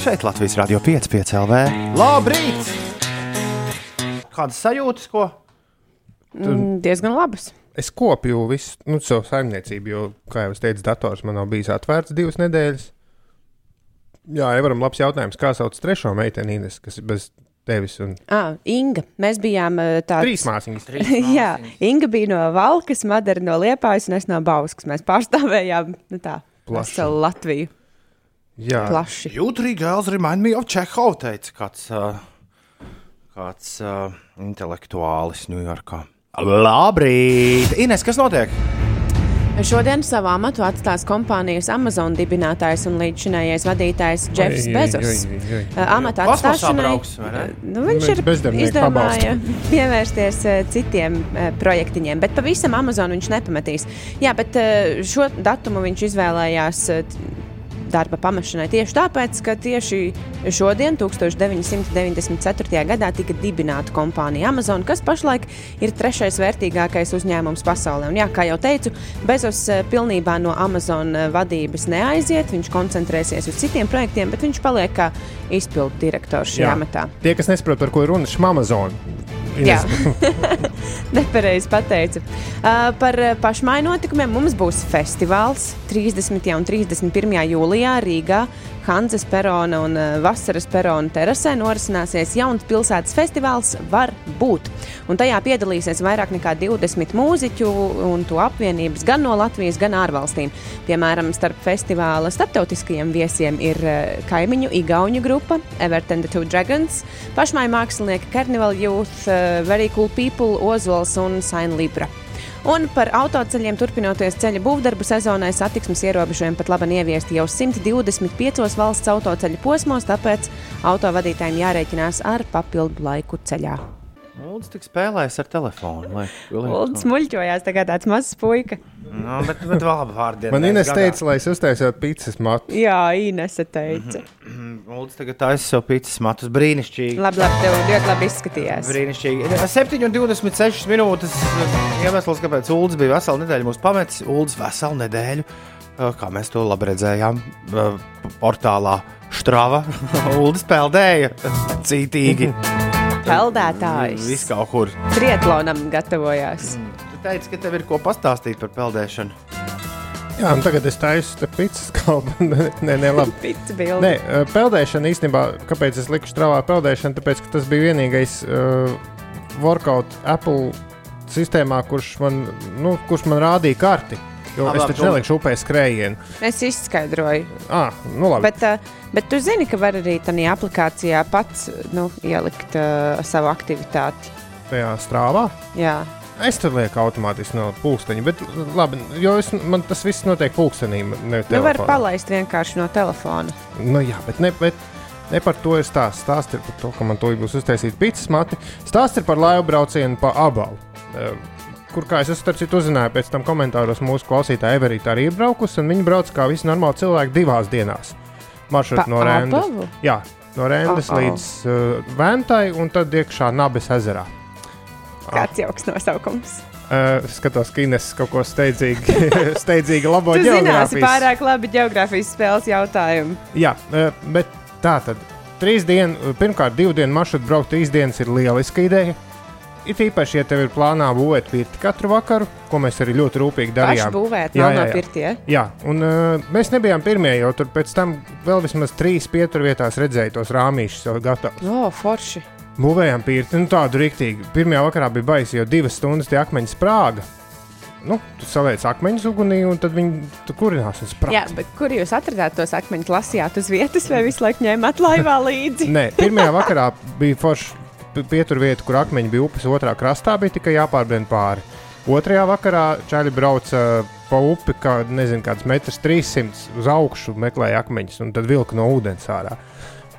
Šeit Latvijas Rādio 5, 5 LV. Labrīt! Kādas sajūtas, ko? Mm, diezgan labas. Es kopju visu nu, savu saimniecību, jo, kā jau es teicu, dators man nav bijis atvērts divas nedēļas. Jā, Evaram, labs jautājums. Kā sauc trešo meiteni, Ines, kas ir bez tevis? Un... Ah, Inga. Mēs bijām tādi. Trīs māsīņas. (laughs) Jā, Inga bija no Valkas, Madara no Liepājas un es no Bauskas. Mēs pārstāvējām nu, tā, Plaši. veselu Latviju Jā, plaši. Jūtrīgi girls remind me of Čehovu, teica kāds, uh, kāds uh, intelektuālis Ņujorkā. Labrīt! Ines, kas notiek? Šodien savu amatu atstās kompānijas Amazon dibinātājs un līdzšinējais vadītājs Jeffs Bezos. Amata atstāšanai brauks, nu, viņš ir izdomāja (laughs) pievērsties citiem projektiņiem, bet pavisam Amazon viņš nepametīs. Jā, bet šo datumu viņš izvēlējās. Darba pamešanai tieši tāpēc, ka tieši šodien, 1994. gadā, tika dibināta kompānija Amazon, kas pašlaik ir trešais vērtīgākais uzņēmums pasaulē. Un, jā, kā jau teicu, Bezos eh, pilnībā no Amazon eh, vadības neaiziet. Viņš koncentrēsies uz citiem projektiem, bet viņš paliek kā izpildu direktors šajā amatā. Tie, kas nesaprot, par ko ir runa, šmamazona. Jā, (laughs) nepareizi pateica. Uh, par pašmaiņu notikumiem mums būs festivāls 30. un 31. jūlijā Rīgā. Hanzas perona un uh, Vasaras perona terasē norisināsies jauns pilsētas festivāls Var būt. Un tajā piedalīsies vairāk nekā 20 mūziķu un to apvienības gan no Latvijas, gan ārvalstīm. Piemēram, starp festivāla starptautiskajiem viesiem ir uh, kaimiņu Igauņu grupa Everton the Two Dragons, pašmaiņu mākslinieki Carnival Youth, uh, Very Cool People, Ozols un Saina Libra. Un par autoceļiem turpinoties ceļa būvdarbu sezonai satiksmes ierobežojumi pat labi ieviesti jau 125 valsts autoceļu posmos, tāpēc autovadītājiem jārēķinās ar papildu laiku ceļā. Lūdzu, tik spēlēs ar telefonu. Lai, Ulds muļķojās, tā kā tāds mazs puika. no, bet, bet labi vārdi. Man Ines teica, lai es uztaisītu pizzas matu. Jā, Inese teica. Lūdzu, tagad taisa sev pīcis matus brīnišķīgi. Labi, labi, tev ļoti labi izskatījās. Brīnišķīgi. 7,26 minūtes. Iemesls, kāpēc Ulas bija veselu nedēļu mūsu pametis. Ulas veselu nedēļu, eh, kā mēs to labi redzējām, eh, portālā Strava. (laughs) Ulas peldēja cītīgi. Peldētājs. Viss kaut kur. Triatlonam gatavojās. Tu teici, ka tev ir ko pastāstīt par peldēšanu. Jā, un tagad es taisu te pizzas kalnu. (laughs) nē, nē, labi. Nē, peldēšana īstenībā, kāpēc es liku strāvā peldēšanu? Tāpēc, ka tas bija vienīgais uh, workout Apple sistēmā, kurš man, nu, kurš man rādīja karti. Jo Labi, es taču nelikšu upē skrējienu. Es izskaidroju. Ah, nu labi. Bet, uh, bet tu zini, ka var arī tādā aplikācijā pats nu, ielikt uh, savu aktivitāti. Tajā strāvā. Jā, Es tur lieku automātiski no pulksteņa, bet labi, jo es, man tas viss notiek pulkstenī. Ne, nu, var palaist vienkārši no telefona. Nu, jā, bet ne, bet ne par to ir stāsts. Stāsts ir par to, ka man to būs uztaisīts pizzas mati. Stāsts ir par laivu braucienu pa abalu. Eh, Kur, kā es starp citu uzzināju, pēc tam komentāros mūsu klausītāja Everīte arī ir braukusi, un viņi brauc kā visi normāli cilvēki divās dienās. Maršruts no. Abavu? Jā, no Rēndas Oh, oh. līdz uh, Ventai un tad iekšā Nabes ezerā. Kāds jauks nosaukums. Uh, skatos, ka Ines kaut ko steidzīgi, (laughs) (laughs) steidzīgi labo Tu zināsi geogrāfijas. pārāk labi geogrāfijas spēles jautājumu. Jā, eh, bet tā tad trīs dienu, pirmkārt, divu dienu maršrutu braukt trīs dienas ir lieliska ideja. It īpaši, ja tev ir plānā būvēt pirti katru vakaru, ko mēs arī ļoti rūpīgi Paši darījām. būvēt, Jā, jā, jā. pirtie. Jā, un uh, mēs nebijām pirmie, jo tur pēc tam vēl vismaz trīs pieturvietās redzēja tos rāmīšus jau gatavus. O, forši. Būvējām pirti, nu tādu rīktīgi. Pirmajā vakarā bija baisi, jo divas stundas tie akmeņi sprāga. Nu, tu saliec akmeņus ugunī, un tad viņi kurinās un sprāga. Jā, bet kur jūs atradāt tos akmeņus? Lasījāt uz vietas vai visu laiku ņēmāt laivā līdzi? Nē, pirmajā vakarā bija forša pieturvieta, kur akmeņi bija upes otrā krastā, bija tikai jāpārbrien pāri. Otrajā vakarā čaļi brauca pa upi, kā nezinu, kāds metrs 300 uz augšu, meklēja akmeņus un tad vilka no ūdens ārā.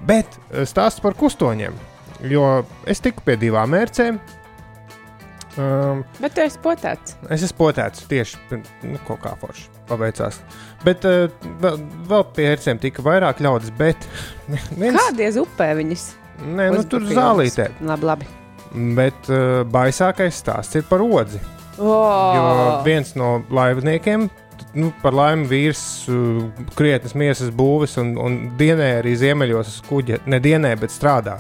Bet stāsts par kustoņiem, jo es tiku pie divām mērcēm. Um, Bet tu esi potēts. Es esmu potēts tieši pirms nu, kaut kā forši pabeigts. Bet uh, vēl, pie ērcēm tika vairāk ļaudis, bet (laughs) viens, Kādies upē viņas? Nē, nu, tur zālītē. Labi, labi. Bet uh, baisākais stāsts ir par odzi. Jo Oh, viens no laivniekiem, nu, par laimi vīrs, uh, krietnes miesas būvis un, un dienē arī ziemeļos uz kuģa. Ne dienē, bet strādā.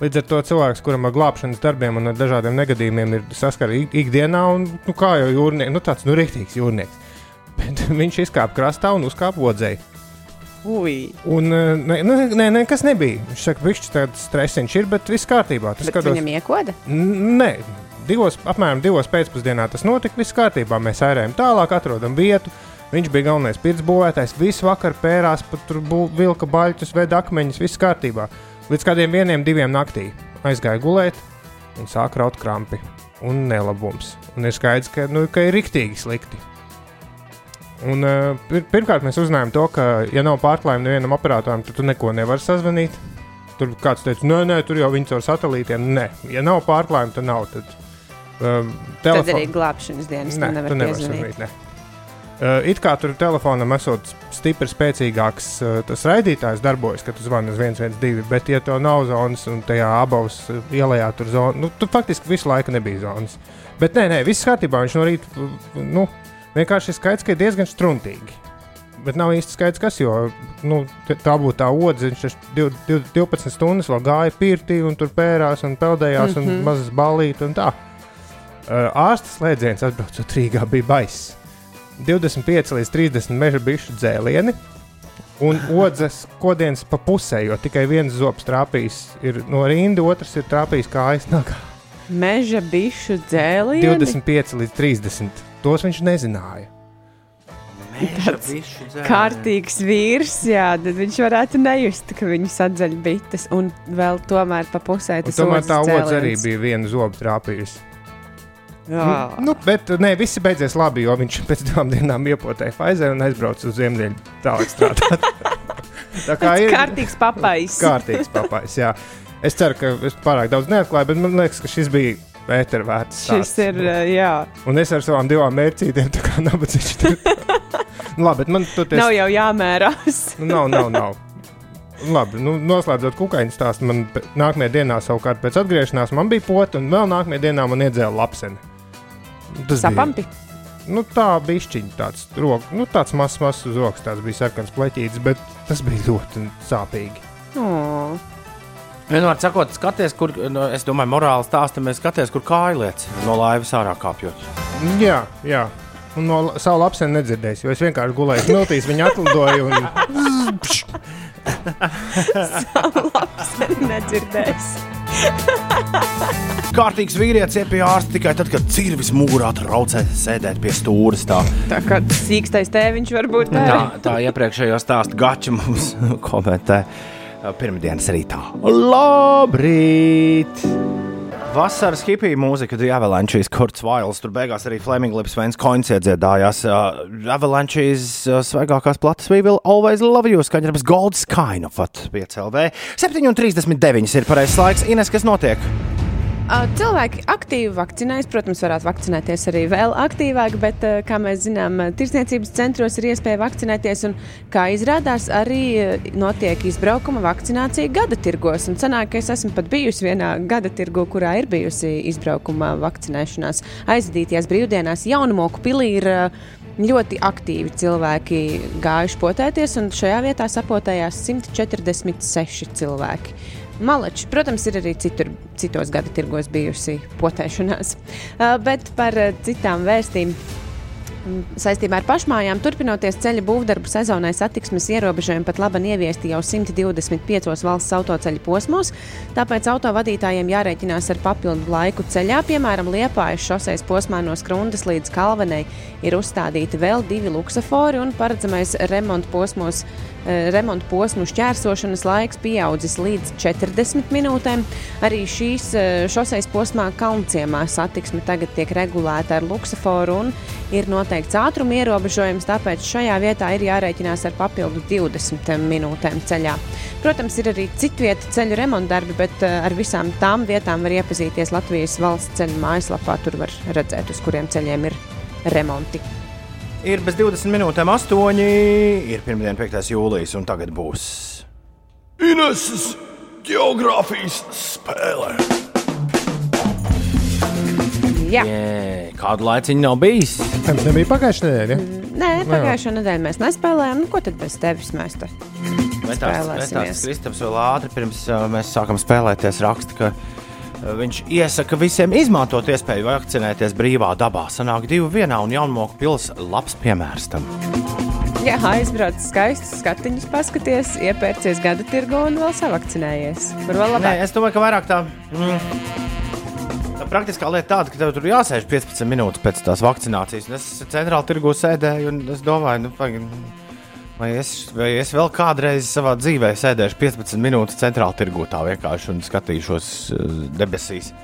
Līdz ar to cilvēks, kuram ar glābšanas darbiem un ar dažādiem negadījumiem ir saskara ik- ikdienā, un nu, kā jau jūrnieks, nu, tāds nu, rīktīgs jūrnieks. (laughs) Bet viņš izkāpa krastā un uzkāpa odzēji. Ui, Un, uh, nē, nē, nē, nē, kas nebija. Viņš saka, ka tāds stresiņš ir, bet viss kārtībā. Tas bet skatos, viņam iekoda? Nē, divos, apmēram divos pēcpusdienā tas notika. Viss kārtībā. Mēs airējam tālāk, atrodam vietu. Viņš bija galvenais pirts būvētājs. Visu vakaru pērās, pat tur bū- vilka baļķus, veda akmeņus, viss kārtībā. Līdz kādiem vieniem, diviem naktī aizgāja gulēt un sāk raut krampi un nelabums. Un ir skaidrs, ka, nu, ka ir riktīgi slikti. Un, uh, pir pirmkārt, mēs uzzinājām to, ka, ja nav pārklājuma nevienam operatoram, tad tu neko nevari sazvanīt. Tur kāds teica, nē, nē, tur jau viņi caur satelītiem. Nē, ja nav pārklājuma, tad nav. Tad, um, Tad telefo- arī glābšanas dienas Nē, nevar piezvanīt. ne. Uh, it kā tur telefonam esot stipri spēcīgāks, uh, tas raidītājs darbojas, kad tu zvani uz 112, bet, ja to nav zonas un tajā abos uh, ielā tur zona, nu, tu faktiski visu laiku nebija zonas. Bet nē, nē, viss kārtībā. Viņš no rīta nu, vienkārši ir skaidrs, ka ir diezgan struntīgi. Bet nav īsti skaidrs, kas, jo nu, tā būtu tā odze. Viņš taču div- div- 12 stundas vēl gāja pirtī un tur pērās un peldējās mm -hmm. un mazas balīti un tā. Uh, ārsta slēdziens atbraucot Rīgā bija baiss. 25 līdz 30 meža bišu dzēlieni. Un odzes kodienas pa pusē, jo tikai viens zobs trāpījis ir no rinda, otrs ir trāpījis kājas nagā. Meža bišu dzēlieni. 25 līdz 30. Tos viņš nezināja. Kārtīgs vīrs, jā, tad viņš varētu nejust, ka viņu sadzeļ bites. Un vēl tomēr pa pusē tas tomēr odzes tā odze arī bija viena zoba trāpījusi. Jā. Nu, bet nē, viss beidzies labi, jo viņš pēc divām dienām iepotēja Pfizer un aizbrauca uz Ziemeļiem tālāk strādāt. (laughs) tā kā ir Kārtīgs papais. kārtīgs papais. Jā. Es ceru, ka es pārāk daudz neatklāju, bet man liekas, ka šis bija ēteru vērts. Šis ir, uh, jā, Un es ar savām divām mērcītēm, tā kā nabadzīgs. (laughs) nu, labi, bet man tur nav jau jāmērās. Nu, nav, nav, nav. Labi, nu, noslēdzot kukaiņu stāstu, man nākamajā dienā, savukārt pēc atgriešanās, man bija pota, un vēl nākamajā dienā man iedzēla lapseni. Tas Sapampi. bija nu, tā bišķiņa, tāds, rok, nu, tāds mazs, mazs uz rokas, tāds bija sarkans pleķītis, bet tas bija ļoti sāpīgi. Oh. Vienmēr sakot, skaties, kur, nu, es domāju, morāli stāstam, mēs skaties, kur kāja lietas no laivas ārā kāpjot. Jā, jā. Un no savu lapseni nedzirdēju, jo es vienkārši gulēju smiltīs, viņa atlidoja. Un... Labs, nedzirdēs. Kārtīgs vīrietis ir pie ārsta tikai tad, kad cirvis mugurā traucē sēdēt pie stūres. Tā, Tā kā sīkstais tēviņš var būt tā, tā. tā iepriekšējā stāsta gača mums komentē pirmdienas rītā. Labrīt! Vasaras hipija mūzika, The Avalanches, Kurts Vails, tur beigās arī Fleming Lips, Vens Coins iedziedājās. Uh, Avalanches uh, svaigākās plates, we will always love you, skaņdarbs Gold Sky, no pat 5LV. 7,39 ir pareizais laiks. Ines, kas notiek? Cilvēki aktīvi vakcinējas, protams, varētu vakcinēties arī vēl aktīvāk, bet, kā mēs zinām, tirsniecības centros ir iespēja vakcinēties. Un, kā izrādās, arī notiek izbraukuma vakcinācija gada tirgos. Un sanāk, ka es esmu pat bijusi vienā gada tirgu, kurā ir bijusi izbraukuma vakcinēšanās. Aizvadītajās brīvdienās Jaunamoku pilī ir ļoti aktīvi cilvēki gājuši potēties, un šajā vietā sapotējās 146 cilvēki. Malači, protams, ir arī citur, citos gada tirgos bijusi potēšanās. Bet par citām vēstīm. Mm, Saistībā ar pašmājām, turpinoties ceļa būvdarbu sezonai, satiksmes ierobežojumi pat labi ieviesti jau 125 valsts autoceļu posmos. Tāpēc autovadītājiem jārēķinās ar papildu laiku ceļā. Piemēram, Liepājas šoseis posmā no Skrundas līdz Kalvenei ir uzstādīti vēl divi luksafori un paredzamais remonta posmos. Eh, Remonta posmu šķērsošanas laiks pieaudzis līdz 40 minūtēm. Arī šīs eh, šoseis posmā Kalnciemā satiksme tagad tiek regulēta ar luksaforu un ir noteikts ātruma ierobežojums, tāpēc šajā vietā ir jārēķinās ar papildu 20 minūtēm ceļā. Protams, ir arī citvieta ceļu remontdarbi, bet eh, ar visām tām vietām var iepazīties Latvijas valsts ceļu mājaslapā. Tur var redzēt, uz kuriem ceļiem ir remonti. Ir bez 20 minūtēm 8. Ir pirmdiena, 5. jūlijas, un tagad būs Ineses geogrāfijas spēle. Jā, Jē, kādu laiciņu nav bijis? Tas nebija pagājušajā nedēļā. nē, pagājušā nedēļa mēs nespēlējām. Nu, ko tad bez tevis mēs te tāds spēlēsimies? Kristaps vēl ātri pirms uh, mēs sākam spēlēties raksta, ka Viņš iesaka visiem izmantot iespēju vakcinēties brīvā dabā. Sanāk divi vienā un jaunmoku pils labs piemērs tam. Jā, aizbrauc skaistus skatiņus, paskaties, iepērcies gada tirgu un vēl savakcinējies. Kur vēl Nē, labāk? es domāju, ka vairāk tā. Mm, Tā praktiskā lieta tāda, ka tev tur jāsēž 15 minūtes pēc tās vakcinācijas. Es centrāli tirgu sēdēju, un es domāju, nu, vai, vai, es, vai es vēl kādreiz savā dzīvē sēdēšu 15 minūtes centrāli tirgu tā vienkārši un skatīšos uh, debesīs.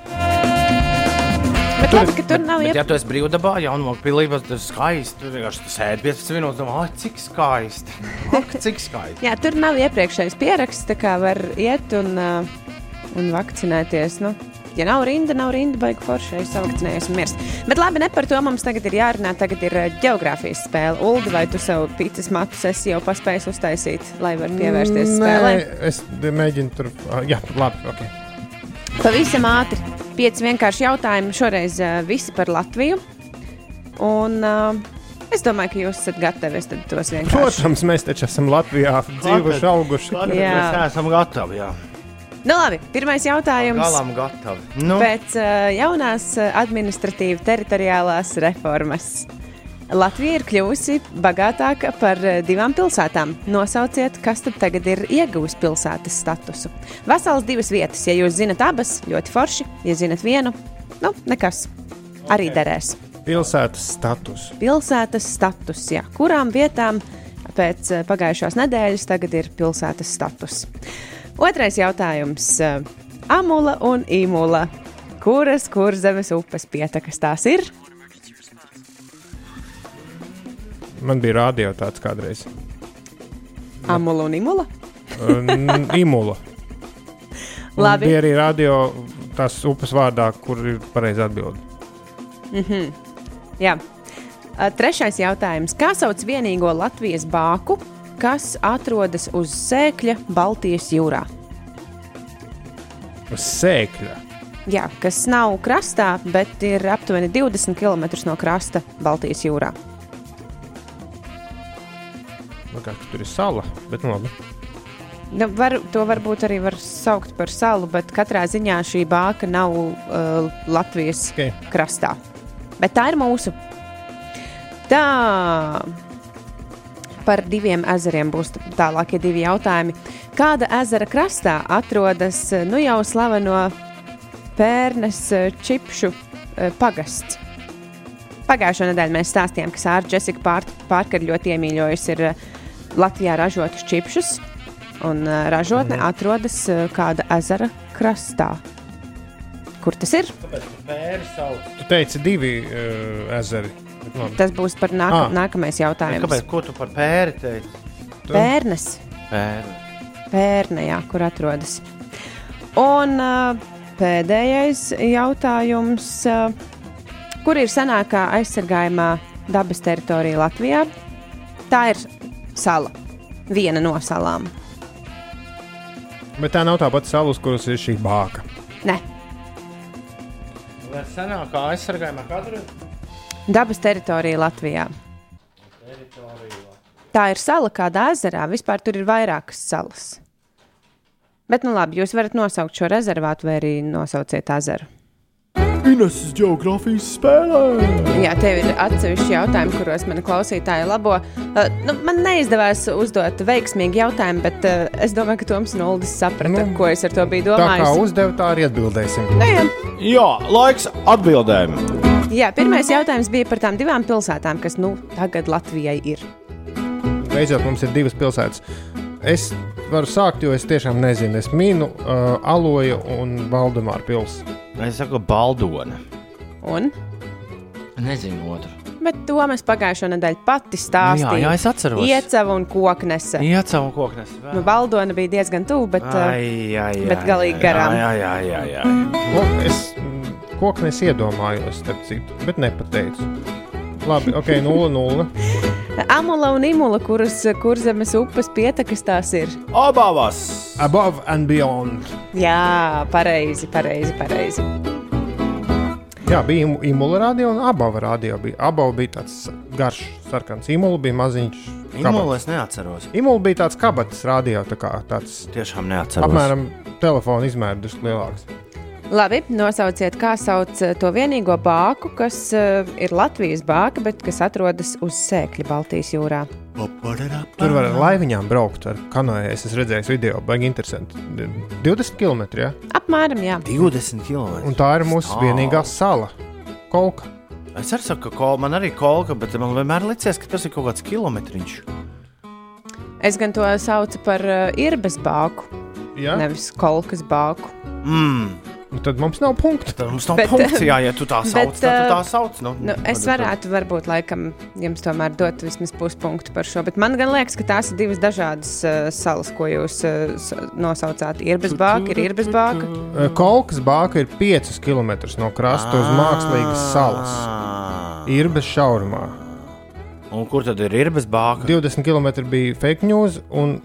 Bet labi, ka tur nav Bet, ja iep... tu esi brīvdabā, jau no pilnības tas ir skaisti. Tur vienkārši sēdi 15 minūtes, domā, ah, cik skaisti. (laughs) Ak, cik skaisti. Jā, tur nav iepriekšējais pieraksts, tā kā var iet un, uh, un vakcinēties. Nu. Ja nav rinda, nav rinda, baigi forši, es savakcinējos un miers. Bet labi, ne par to mums tagad ir jārunā. Tagad ir uh, geogrāfijas spēle. Uldi, vai tu savu pīcis matus esi jau paspējis uztaisīt, lai varētu pievērsties spēlē? Nē, es mēģinu tur. ah, Jā, labi. Okay. Pavisam ātri. Pieci vienkārši jautājumi. Šoreiz uh, visi par Latviju. Un uh, es domāju, ka jūs esat gatavi. Es tad tos vienkārši. Protams, mēs taču esam Latvijā dzīvojuši, auguši. Tad Jā. mēs esam gatavi. Jā. Nu, labi, pirmais jautājums. Galam gatavi. Nu, Pēc uh, jaunās uh, administratīvas teritoriālās reformas Latvija ir kļuvusi bagātāka par uh, divām pilsētām. Nosauciet, kas tad tagad ir ieguvis pilsētas statusu. Vesels divas vietas, ja jūs zinat abas, ļoti forši. Ja zinat vienu, nu, nekas. Arī derēs. Pilsētas status. Pilsētas status, jā. kurām vietām pēc pagājušās nedēļas tagad ir pilsētas status. Otrais jautājums. Amula un Imula. Kuras kurzemes upes pietekas tās ir? Man bija rādio tāds kādreiz. Amula un Imula. Imula. (laughs) Labi. Bija arī rādio tās upes vārdā, kur ir pareizi atbildi. Jā. Uh, Trešais jautājums. Kā sauc vienīgo Latvijas bāku, kas atrodas uz sēkļa Baltijas jūrā? Uz sēkļa. Jā, kas nav krastā, bet ir aptuveni 20 km no krasta Baltijas jūrā. Kā, tur ir sala. Bet, nu, labi. Nu, var, to varbūt arī var saukt par salu, bet katrā ziņā šī bāka nav uh, Latvijas Ok. krastā. Bet tā ir mūsu. Tā par diviem ezeriem būs tālākie divi jautājumi. Kāda ezera krastā atrodas nu jau slaveno Pērnes eh, čipšu eh, pagasts? Pagājušā nedēļā mēs stāstījām, ka Sāra Jessica Pār- Parker ļoti iemīļojusi ir eh, Latvijā ražotus čipšus, un ražotne atrodas eh, kāda ezera krastā. Kur tas ir? Tu teici, divi uh, ezeri. Labi. Tas būs par nāk Ah. nākamais jautājums. kāpēc? Ko tu par pēri teici? Pērnes. Pēri. Pērnē, jā, kur atrodas. Un uh, pēdējais jautājums. Uh, kur ir senākā aizsargājumā dabas teritorija Latvijā? Tā ir sala. Viena no salām. Bet tā nav tā pati sala, uz kuras ir šī bāka. Nē, Vai senākā aizsargājumā katru? Dabas teritorija Latvijā. Tā ir sala kādā ezerā. Vispār tur ir vairākas salas. Bet, nu labi, jūs varat nosaukt šo rezervātu vai arī nosauciet ezeru. Ineses geogrāfijas spēlē. Jā, tev ir atsevišķi jautājumi, kuros man klausītāji labo. Uh, nu, man neizdevās uzdot veiksmīgu jautājumu, bet uh, es domāju, ka Toms Nuldis saprata, Nu, ko es ar to biju Tā kā domājis. uzdevu, tā arī atbildēsim. Nu, jā. Jā, laiks atbildēm. Jā, pirmais jautājums bija par tām divām pilsētām, kas nu, tagad Latvijai ir. Beidzot, mums ir divas pilsētas. Es varu sākt, jo es tiešām nezinu. Es minu uh, Aloju un Valdemāru pilsētu. Es saku, Baldona. Un? Nezinu otru. Bet to mēs pagājušo nedēļu pati stāstījām. Jā, jā, es atceros. Iecava un koknese. Jā, caur koknes. Nu, Valdona bija diezgan tuvu, bet uh, Ai, ai, ai, bet galīgi garām. Jā, jā, jā, jā. Ko, es mm, koknes iedomājos, starp citu, bet nepateicu. Labi, ok, 0-0. (laughs) Amula un Imula, kuras kurzemes upes pietekas tās ir. Abavas! Above and beyond. Jā, pareizi, pareizi, pareizi. Jā, bija Imu- Imula radio un Abava radio. Bija. Abava bija tāds garš, sarkans. Imula bija maziņš. Kabats. es neatceros. Imula bija tāds kabatas radio, tā kā tāds Tiešām neatceros. apmēram telefona izmērs drusku lielāks. Labi, nosauciet, kā sauc eh, to vienīgo bāku, kas uh, ir Latvijas bāka, bet kas atrodas uz sēkļa Baltijas jūrā. Tur var ar laiviņām braukt ar kanāju. Es esmu redzējis video, baigi interesanti. 20 km. Ja? Apmēram, jā. 20 km. Un tā ir mūsu vienīgā sala. Kolka. Es arī saku, ka kol, man arī kolka, bet man vienmēr liekas, ka tas ir kaut kāds kilometriņš. Es gan to saucu par uh, irbes bāku, Ja? nevis kolkas bāku. Mm. Un Tad mums nav punkta. Tad mums nav Bet, punkts, jā, ja tu tā sauc, bet, tad tu tā uh, sauc. Nu, Nu, es varētu, varbūt, laikam, jums tomēr dot vismaz puspunktu par šo, bet man gan liekas, ka tās ir divas dažādas uh, salas, ko jūs uh, nosaucāt. Irbes bāka ir irbes bāka. Eh, Kolkas bāka ir 5 km no krasta uz mākslīgas salas. Ir bez šaurumā. Un kur tad ir irbes bāka? 20 km bija fake news. Un,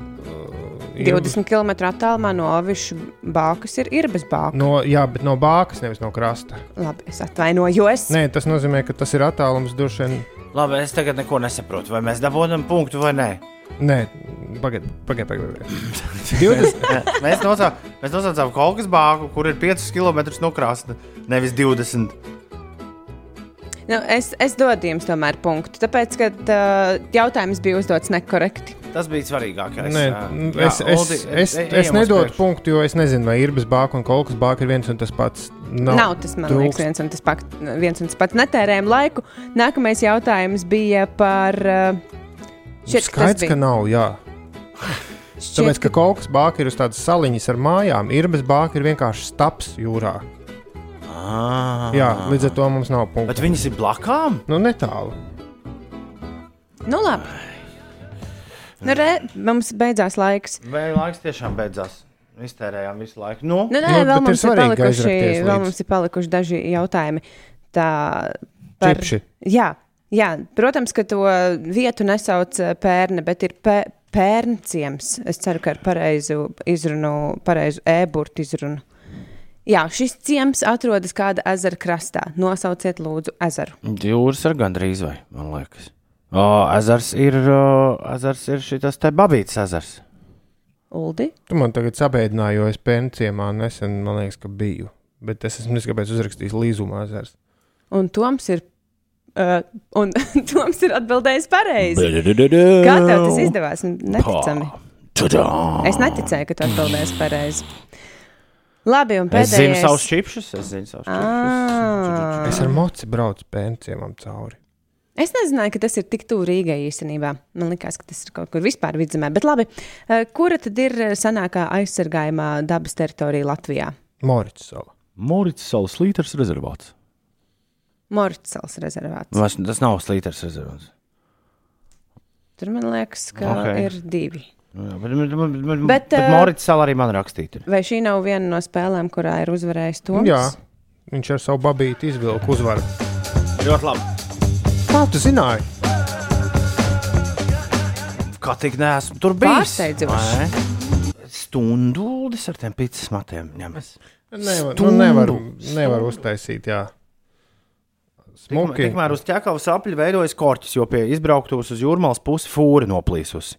20 km attālumā no Ovišu bākas ir irbes bāka. No, jā, bet no bākas, nevis no krasta. Labi, es atvainojos. Nē, tas nozīmē, ka tas ir attālums droši vien. Labi, es tagad neko nesaprotu. Vai mēs dabūjam punktu vai nē? Nē, pagaidiet, pagaidiet. Pagaid. 20. (laughs) (laughs) mēs, mēs nosaucām kolkas bāku, kur ir 5 km no krasta, nevis 20. Nu, es, es dodu jums tomēr punktu, tāpēc, ka uh, jautājums bija uzdots nekorekti. Tas bija svarīgākais. Nē, Jā, es, es, Uldi, es, e- es ejam uz nedodu punktu, jo es nezinu, vai irbes bāka un kolkas bāka ir viens un tas pats. Nav, Nav tas, man trūkst. liekas, viens un tas, pak, viens un tas pats. Netērējam laiku. Nākamais jautājums bija par. Uh, šķiet, ka tas Skaidrs, ka nav. Jā. šķiet, Tāpēc, ka kolkas bāka ir uz tādas saliņas ar mājām, irbes bāka ir vienkārši staps jūrā. Ah. Jā, līdz ar to mums nav punktu. Bet viņas ir blakām? Nu, netālu. Nu, labi. Nu, re, mums beidzās laiks. Vai laiks tiešām beidzās? Iztērējām visu laiku. Nu, Nu, nē, Nu, vēl, bet ir mums ir svarīgi palikuši, vēl mums ir palikuši daži jautājumi. Tā, par, Čipši. jā, jā, protams, ka to vietu nesauc eh, pērne, bet ir pē, pērnciems. Es ceru, ka ar pareizu izrunu, pareizu e-burtu izrunu. Jā, šis ciems atrodas kāda ezera krastā. Nosauciet, lūdzu, ezeru. Jūras ir gandrīz vai, man liekas. O, ezers ir, o, ezers ir šis te babīts ezers. Uldi. Tu man tagad sabēdināji, jo es pēnciemā nesen, man liekas, ka biju. Bet es esmu nezinu, kāpēc uzrakstījis līzumā ezers. Un Toms ir. Uh, un (laughs) Toms ir atbildējis pareizi. Kā tev tas izdevās? Neticami. Es neticēju, ka tu atbildēsi pareizi. Labi, un Es pēdējais. zinu savus čipšus, es zinu savus čipšus. Es ar moci braucu pēnciemam cauri. Es nezināju, ka tas ir tik tuvu Rīgai īstenībā. Man liekas, ka tas ir kaut kur vispār vidzemē. Bet labi, eh, kura tad ir senākā aizsargājumā dabas teritorija Latvijā? Morits sala. Morits salas līters rezervāts. Mortsals rezervāts. Tas, tas nav slīters rezervāts. Tur man liekas, ka Ok. okay. ir divi. Nu jā, Bet, bet, bet, bet, Bet, eh, Morits sala arī man rakstīta. Vai šī nav viena no spēlēm, kurā ir uzvarējis Toms? Jā, viņš ar savu babīti izvilka uzvaru. Ļoti labi. Kā tu zināji? Kā tik neesmu tur bijis? Pārsteidzoši. Vai? Stundūlis ar tiem pīcis matiem ņemas. Nevar, nu, Stundu. nevar, nevar uztaisīt, jā. Smuki. Tikmēr uz ķekavas apļa veidojas korķis, jo pie izbrauktos uz jūrmālas pusi fūri noplīsusi.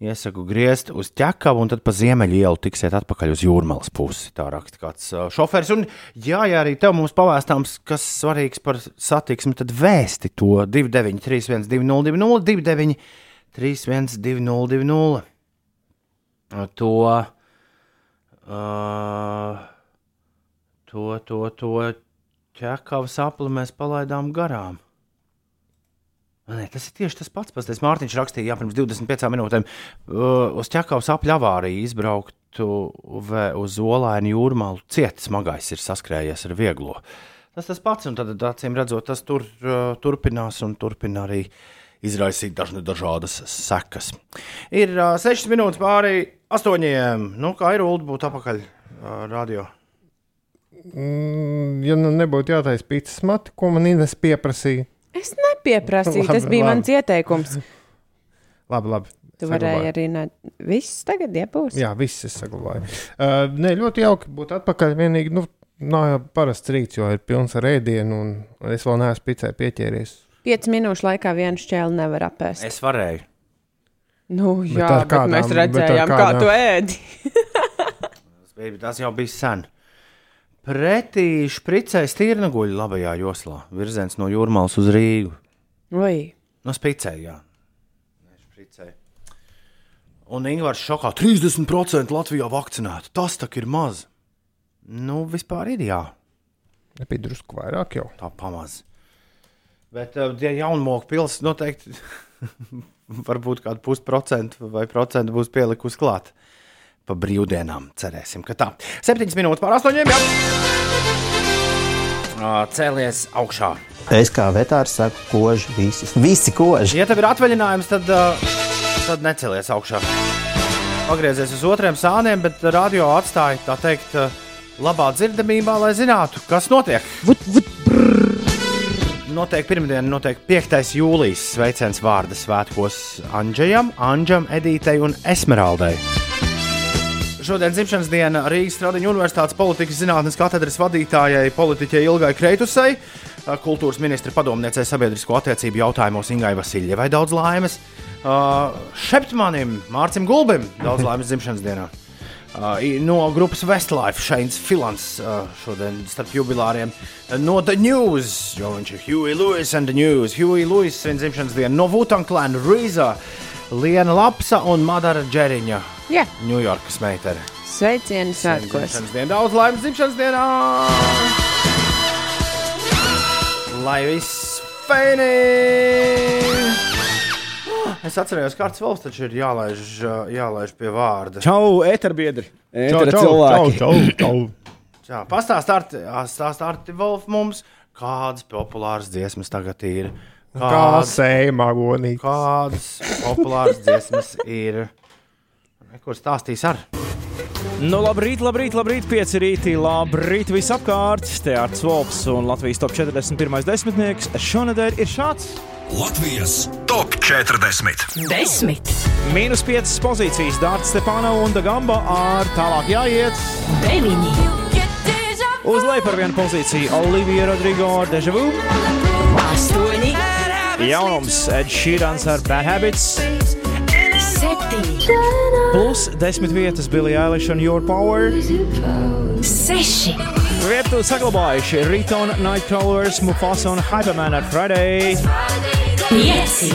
Iesaku griezt uz ķekavu, un tad pa ziemeļu ielu tiksiet atpakaļ uz jūrmālas pusi. Tā raksta kāds uh, šofērs. Un, jā, ja arī tev mums pavēstāms, kas svarīgs par satiksmi, tad vēsti to 293, 202, 29, 312, to, uh, to, to, to ķekavas apli mēs palaidām garām. Nē, tas ir tieši tas pats. Pasties Mārtiņš rakstīja, jā, pirms 25 minūtēm uh, uz ķekavas apļa avāriju izbrauktu uz Olainu jūrmālu. Ciet smagais ir saskrējies ar vieglo. Tas tas pats, un tad, acīm redzot, tas tur uh, turpinās un turpina arī izraisīt dažne dažādas sekas. Ir uh, 6 minūtes pāri astoņiem. Nu, kā ir Ulu būt apakaļ uh, radio? Mm, ja nu nebūtu jātaisa pīcis mati, ko man Ines pieprasīja. Es nepieprasīju, Labi, tas bija labi. mans ieteikums. (laughs) Labi, labi. Tu varēji saglabāju. arī ne... viss tagad iepūst. Jā, viss es saglabāju. Uh, nē, ļoti jauki būt atpakaļ. Vienīgi, nu, nav jau parasts rīts, jo ir pilns ar ēdienu, un es vēl neesmu picē pieķēries. 5 minūšu laikā vienu šķēli nevar apēst. Es varēju. Nu, jā, ar bet, kādām- mēs bet ar redzējām, kā kādām- tu ēdi. (laughs) Baby, Tas jau bija sen. Pretī špricē stīrnaguļi labajā joslā. Virziens no jūrmālas uz Rīgu. Oi. No spicē, jā. Ne, špricē. Un Ingūns šokā 30% Latvijā vakcinēta. Tas tak ir maz. Nu, vispār ir jā. Nebija drusku vairāk jau. Tā pamaz. Bet uh, tie jaunmoku pilsētas noteikti (laughs) varbūt kādu pusprocentu vai procentu būs pielikusi klāt. Pa brīvdienām cerēsim, ka tā. Septiņas minūtes pār astoņiem. Jā. Cēlies augšā. Es kā vetārs saku, koži visus. Visi koži. Ja tev ir atvaļinājums, tad, uh, tad necelies augšā. Pagriezies uz otriem sāniem, bet radio atstāja tā teikt, uh, labā dzirdamībā, lai zinātu, kas notiek. Vut, vut, Notiek pirmdiena, notiek 5. jūlijas sveiciens vārda svētkos Anģejam, Anģam, Edītei un Esmeraldai. Šodien dzimšanas diena Rīgas Stradiņu Universitātes politikas zinātnes katedras vadītājai, politiķei Ilgai Kreitusai, kultūras ministra padomniecei sabiedrisko attiecību jautājumos Ingai Vasiljevai daudz laimes, uh, Šeptmanim, Mārcim Gulbim daudz laimes dzimšanas dienā. Uh, no grupas Westlife Šeins Filans uh, šodien starp jubilāriem. No The News, jo viņš ir Huey Lewis and The News. Huey Lewis svin dzimšanas dienu. No Wutan Clan, Rīza, Liena Lapsa un Madara Džeriņa, Jā, Ņujorkas meitene. sveicieni svētkos. Daudz laimes dzimšanas dienā! Lai viss feini! Es atceros, kāds valsts taču ir jālaiž, jālaiž pie vārda. Čau, eterbiedri! Čau, Etera čau, čau, cilvēki! čau, čau. Jā, pastāst, Arti, Arti Wolf mums, kādas populāras dziesmas tagad ir. Kā Kādas, sēja magonī. kādas populāras dziesmas ir. Kur stāstīs ar? Nu, labrīt, labrīt, labrīt, pieci rītī, labrīt visapkārt. Te ir Svops un Latvijas top 41. desmitnieks. Šonadēļ ir šāds. Latvijas top 40. Desmit, Mīnus 5 pozīcijas Dārts Stepāna un Dagamba ar tālāk jāiet. deviņi, Uz leju par vienu pozīciju Olivija Rodrigo ar Deja Vu. astoņi, Jaunums Ed Sheerans ar Bad Habits. Septiņi, Plus 10 vietas Billie Eilish un Your Power. seši, Vietu saglabājuši Riton, Nightcrawlers, Mufasa un Hyperman ar Friday. pieci,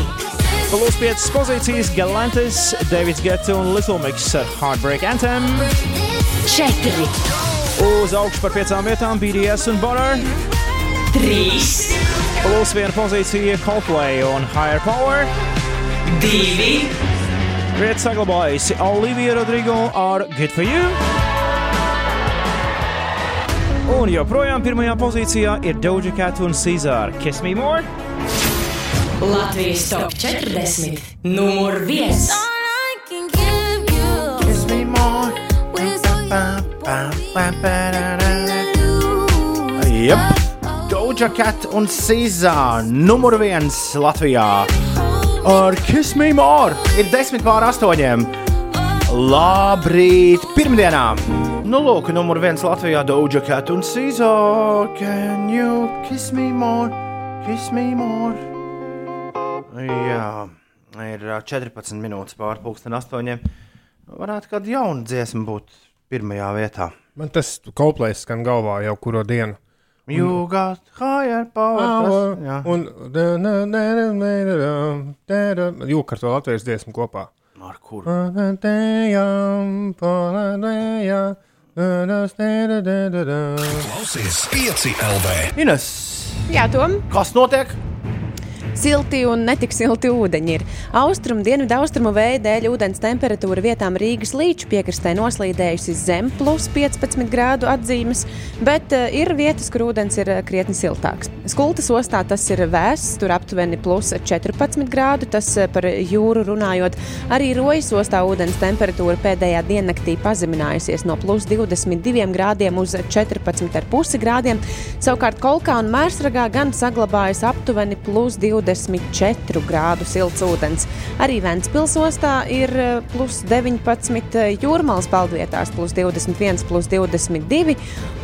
Plus 5 pozīcijas Galantis, Davids Geta un Little Mix ar Heartbreak Anthem. četri, Uz augšu par 5 vietām BDS un Butter. trīs, Plus 1 pozīcija Coldplay un Higher Power. divi, Vietu saglabājusi Olivija Rodrigo ar Good for You. Un joprojām pirmajā pozīcijā ir Doja Cat un Caesar Kiss Me More. Latvijas top 40, numur viens. Jep, Doja Cat un Caesar, numur viens Latvijā. Ar Kiss Me More ir desmit pār astoņiem. Labrīt, pirmdienā! Nu, lūk, numur viens Latvijā Doja Cat un Caesar. Can you kiss me more? Kiss me more. Jā, ir ā, 14 minūtes pār pulksten astoņiem. Varētu kāda jauna dziesma būt pirmajā vietā. Man tas koplēs skan galvā jau kuro dienu. You got higher power. Tas, jā. Un jūka ar to latviešu dziesmu kopā. Ar kuru? Klausies 5 LV. Ines, Jā, Tom. kas notiek? Silti un netik silti ūdeņi ir. Austrumu, dienvidu austrumu vēja dēļ ūdens temperatūra vietām Rīgas līča piekrastē noslīdējusi zem plus 15 grādu atzīmes, bet uh, ir vietas, kur ūdens ir uh, krietni siltāks. Skultas ostā tas ir vēss, tur aptuveni plus 14 grādu, tas uh, par jūru runājot. Arī rojas ostā ūdens temperatūra pēdējā diennaktī pazeminājusies no plus 22 grādiem uz 14,5 grādiem. Savukārt Kolkā un Mērsragā gan saglabājas aptuveni plus 20 24 grādu silts ūdens. Arī Ventspils ostā ir eh, plus 19, eh, jūrmālas peldvietās plus 21, plus 22,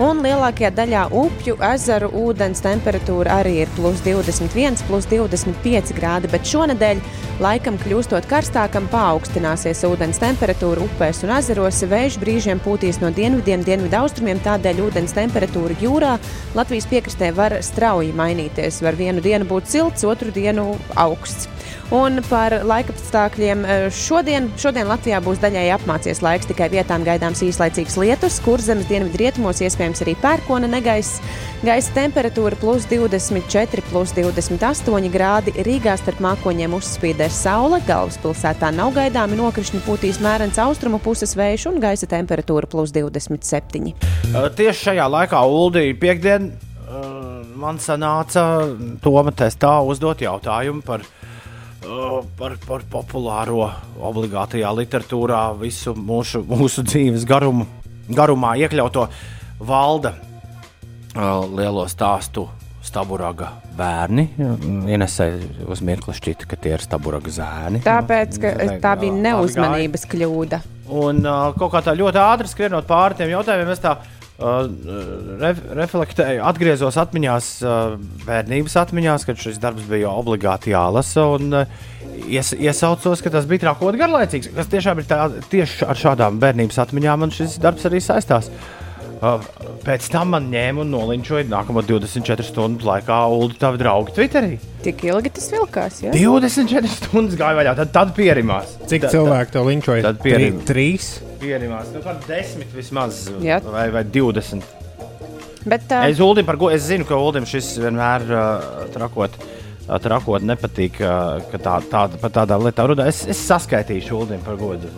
un lielākajā daļā upju ezeru ūdens temperatūra arī ir plus 21, plus 25 grādi, bet šonadēļ laikam kļūstot karstākam paaugstināsies ūdens temperatūra upēs un ezeros. Vējš brīžiem pūtīs no dienvidiem, dienvidu austrumiem, tādēļ ūdens temperatūra jūrā Latvijas piekrastē var strauji mainīties. Var vienu dienu būt silts, otru dienu augsts. Un par laikapstākļiem eh, šodien, šodien Latvijā būs daļēji apmācies laiks, tikai vietām gaidāms īslaicīgs lietus, kur zemes dienvidu rietumos iespējams arī pērkona negaiss. Gaisa temperatūra plus 24, plus 28 grādi. Rīgā starp mākoņiem uzspīdēs saule, galvaspilsētā nav gaidāmi nokrišņi, pūtīs mērens austrumu puses vējš un gaisa temperatūra plus 27. Uh, Tieši šajā laikā, Uldija, piekdien, uh, man sanāca Toma testā uzdot jautājumu par, uh, par, par populāro obligātajā literatūrā visu mūsu, mūsu dzīves garumu, garumā iekļauto valda uh, lielo stāstu Staburaga bērni. Ienesē uz mirkli šķita, ka tie ir Staburaga zēni. Tāpēc, ka tā bija neuzmanības kļūda. Un uh, kaut kā tā ļoti ātri skrienot pāri tiem jautājumiem, es tā uh, ref, reflektēju, atgriezos atmiņās, uh, bērnības atmiņās, kad šis darbs bija obligāti jālasa. Un, uh, ies, iesaucos, ka tas bija trākot garlaicīgs. Kas tiešām ir tā, tieši ar šādām bērnības atmiņām, man šis darbs arī saistās. Uh, pēc tam man ņēma un nolinčoja nākamo 24 stundu laikā Ulu tavu draugu Twitterī. Tik ilgi tas vilkās. Ja? 24 stundas gāja vaļā, tad, tad pierimās. Cik Tad- cilvēki to linčoja? Tad pierim. Tri- Trīs. Pierimās, nu, kā desmit vismaz, Jā. vai, vai 20. Bet, uh, Es, Uldim, par, go- es zinu, ka Ulim šis vienmēr uh, trakot, trakot nepatīk, uh, ka tā, tā, par tādām lietām runā. Es, es saskaitīšu Ulim par godu.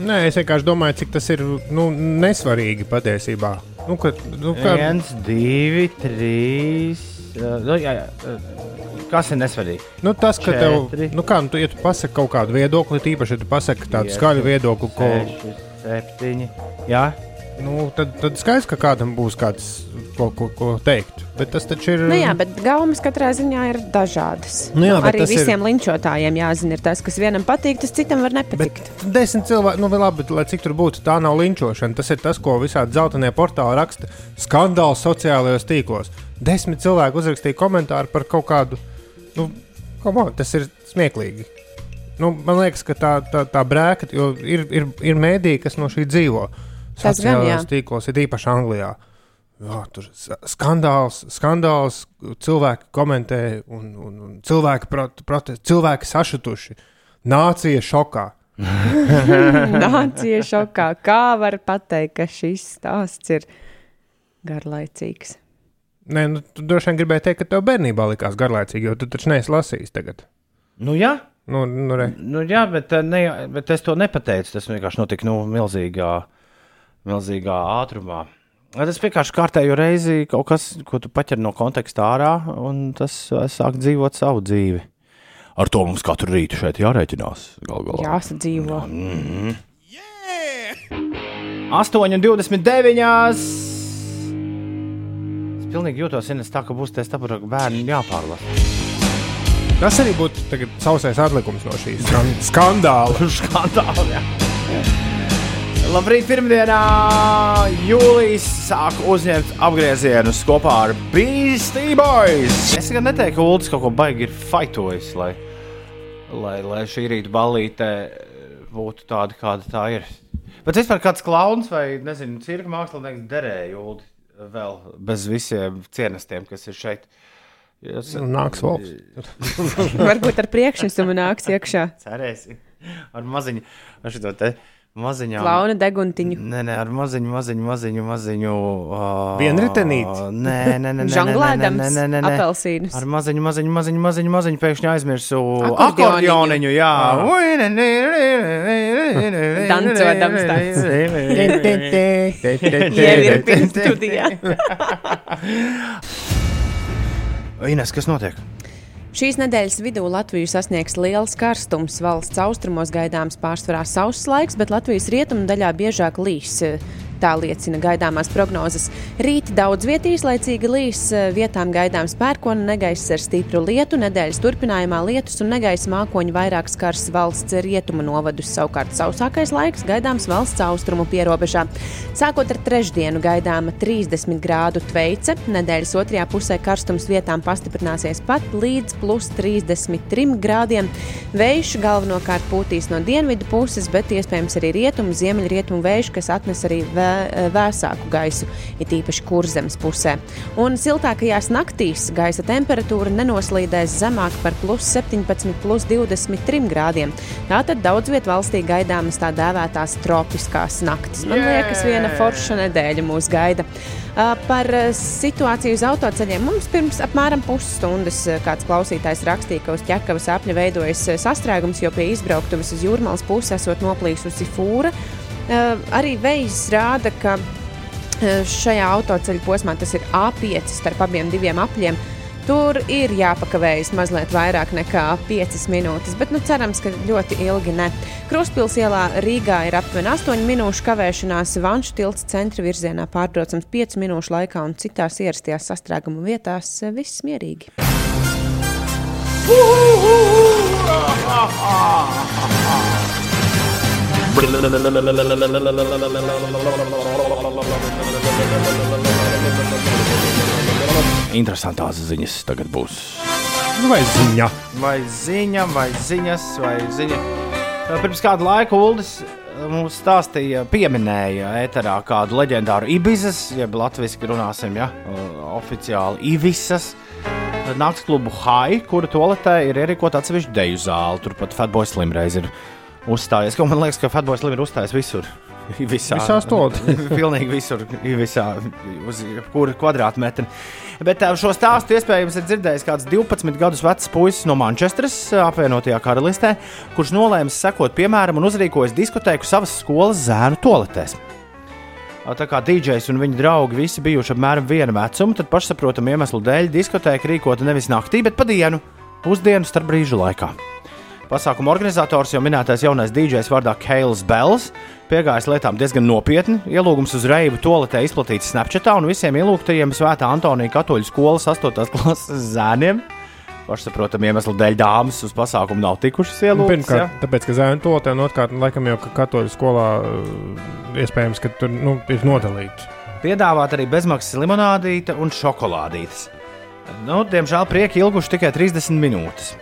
Nē, es vienkārši domāju, cik tas ir nu, nesvarīgi patiesībā. Nu, ka, nu, kā, Viens, divi, trīs. Uh, nu, jā, jā. Kas ir nesvarīgi? nu, tas, ka tev, Četri. nu, kā, nu, tu, ja tu pasaki kaut kādu viedokli, tīpaši, ja tu pasaki tādu skaļu viedokli, ko, Seši, septiņi. Jā, nu, tad, tad skaidrs, ka kādam būs kāds, ko, ko, ko teikt. Bet tas taču ir. Nu jā, bet gaumas katrā ziņā ir dažādas. Nu jā, bet Arī visiem ir... linčotājiem jāzina, ir tas, kas vienam patīk, tas citam var nepatikt. Desmit cilvēki, nu, labi, bet, lai cik tur būtu, tā nav linčošana. Tas ir tas, ko visādi zeltainie portāli raksta. Skandāls sociālajos tīklos. Desmit cilvēki uzrakstīja komentāru par kaut kādu. Nu, on, tas ir smieklīgi. Nu, man liekas, ka tā, tā, tā brēka, jo ir, ir, ir mēdīji, kas no šī dzīvo. Tas gan, jā. Sociālajos tīklos ir īpaši Anglijā. Jā, tur ir skandāls, skandāls, cilvēki komentē, un, un, un cilvēki, prot, protest, cilvēki sašutuši. Nācija šokā. (laughs) (laughs) Nācija šokā. Kā var pateikt, ka šis stāsts ir garlaicīgs? Nē, nu, tu droši vien gribēji teikt, ka tev bērnībā likās garlaicīgi, jo tu taču neesi lasījis tagad. nu, jā. Nu, nu, re. Nu, jā, bet, eh, ne, bet es to nepateicu. Tas vienkārši notika nu, milzīgā, milzīgā ātrumā. Tas vienkārši kārtējo reizi kaut kas, ko tu paķer no konteksta ārā, un tas eh, sāk dzīvot savu dzīvi. Ar to mums katru rītu šeit jārēķinās. Jāsadzīvo. Mm. 8,29. Es pilnīgi jūtos, Ines, tā, ka būs tas ka bērni jāpārlasa. Tas arī būtu tagad sausais atlikums no šīs skan (laughs) skandāla. Skandāli, jā. Labrīt, pirmdienā jūlijas sāk uzņemt apgriezienus kopā ar Beastie Boys. Es gan neteiktu, ka Ulas kaut ko baigi ir faitojis, lai, lai, lai šī rīta ballīte būtu tāda, kāda tā ir. Bet vispār kāds klauns vai, nezinu, cirka mākslinieks derēja Ulu vēl bez visiem cienestiem, kas ir šeit. Jūs, Nu, Nāks valsts. (laughs) Varbūt ar priekšnesumu nāks iekšā. Cerēsim. Ar maziņu, ar šo te maziņu. Klauna deguntiņu. Nē, nē, ar maziņu, maziņu, maziņu. maziņu uh, Vienritenīti? Nē, nē, nē. nē, Žonglēdams nē, nē, nē, nē. apelsīnus. Ar maziņu, maziņu, maziņu, maziņu, maziņu pēkšņi aizmirsu akordeoniņu. Jā, Dancodams tāds. (laughs) Ievirpins studijā. (laughs) Ines, kas notiek? Šīs nedēļas vidū Latviju sasniegs liels karstums. Valsts austrumos gaidāms pārsvarā sauss laiks, bet Latvijas rietumu daļā biežāk līs. Tā liecina gaidāmās prognozes. Rīt daudz vietīs laicīgi līs, eh, vietām gaidāms pērkona negaiss ar stipru lietu, nedēļas turpinājumā lietus un negaisa mākoņi vairāk skars valsts rietumu novadus. Savukārt sausākais laiks gaidāms valsts austrumu pierobežā. Sākot ar trešdienu gaidāma 30 grādu tveice, nedēļas otrajā pusē karstums vietām pastiprināsies pat līdz plus 33 grādiem. Vējš galvenokārt pūtīs no dienvidu puses, bet iespējams arī rietumu, ziemeļrietumu vējš, kas atnes arī vē, vēsāku gaisu, it īpaši kurzemes pusē. Un siltākajās naktīs gaisa temperatūra nenoslīdēs zemāk par plus 17, plus 23 grādiem. Tātad daudz vietā valstī gaidāmas tā dēvētās tropiskās naktis. Man liekas, viena forša nedēļa mūs gaida. Ā, Par ā, situāciju uz autoceļiem mums pirms apmēram pusstundas kāds klausītājs rakstīja, ka uz ķekavas apļa veidojas sastrēgums, jo pie izbrauktuves uz jūrmālas puses esot noplīsusi fūra. Arī vējs rāda, ka šajā autoceļa posmā tas ir A5 starp abiem diviem apļiem. Tur ir jāpakavējas mazliet vairāk nekā 5 minūtes, bet nu, cerams, ka ļoti ilgi ne. Kruspils ielā Rīgā ir aptuveni 8 minūšu kavēšanās, Vanšu tilts centra virzienā pārbraucams 5 minūšu laikā un citās ierastajās sastrēguma vietās viss mierīgi. Interesantās ziņas tagad būs. Vai ziņa? Vai ziņa, vai ziņas, vai ziņa. Pirms kāda laika Uldis mums stāstīja, pieminēja ēterā kādu leģendāru Ibizas, jeb latviešu runāsim, ja, oficiāli Ibizas. Nakts klubu Hai, kura toaletē ir ierīkota atsevišķa deju zāle. Turpat Fatboys Slimreiz ir uzstājies. Ko Man liekas, ka Fatboys Slim ir uzstājies visur. (laughs) Visā, Visās toaletēs. (laughs) Pilnīgi visur, visā, uz kura kvadrātmetra. Bet šo stāstu iespējams ir dzirdējis kāds 12 gadus vecs puisis no Manchesteras, ā, apvienotajā karalistē, kurš nolēma sekot piemēram un uzrīkojas diskotēku savas skolas zēnu toaletēs. Tā kā DJs un viņa draugi visi bijuši apmēram viena vecuma, tad pašsaprotamu iemeslu dēļ diskotēka rīkota nevis naktī, bet pa dienu, pusdienu starp brīžu laikā. Pasākuma organizators jau minētais jaunais DJs vārdā Kails Bells piegājis lietām diezgan nopietni. Ielūgums uz reibu toaletē izplatīts Snapchatā un visiem ielūgtajiem Svētā Antonija katoļu skolas 8. (laughs) klases zēniem. Pašsaprotam, iemeslu dēļ dāmas uz pasākumu nav tikušas ielūgtas. Pirmkārt, ja? tāpēc, ka zēna to te notkāt, laikam jau ka katoļu skolā uh, iespējams, ka tur nu, ir nodalīts. Piedāvāt arī bezmaksas limonādīte un šokolādītes. Nu, diemžēl prieki ilguši tikai 30 minūtes.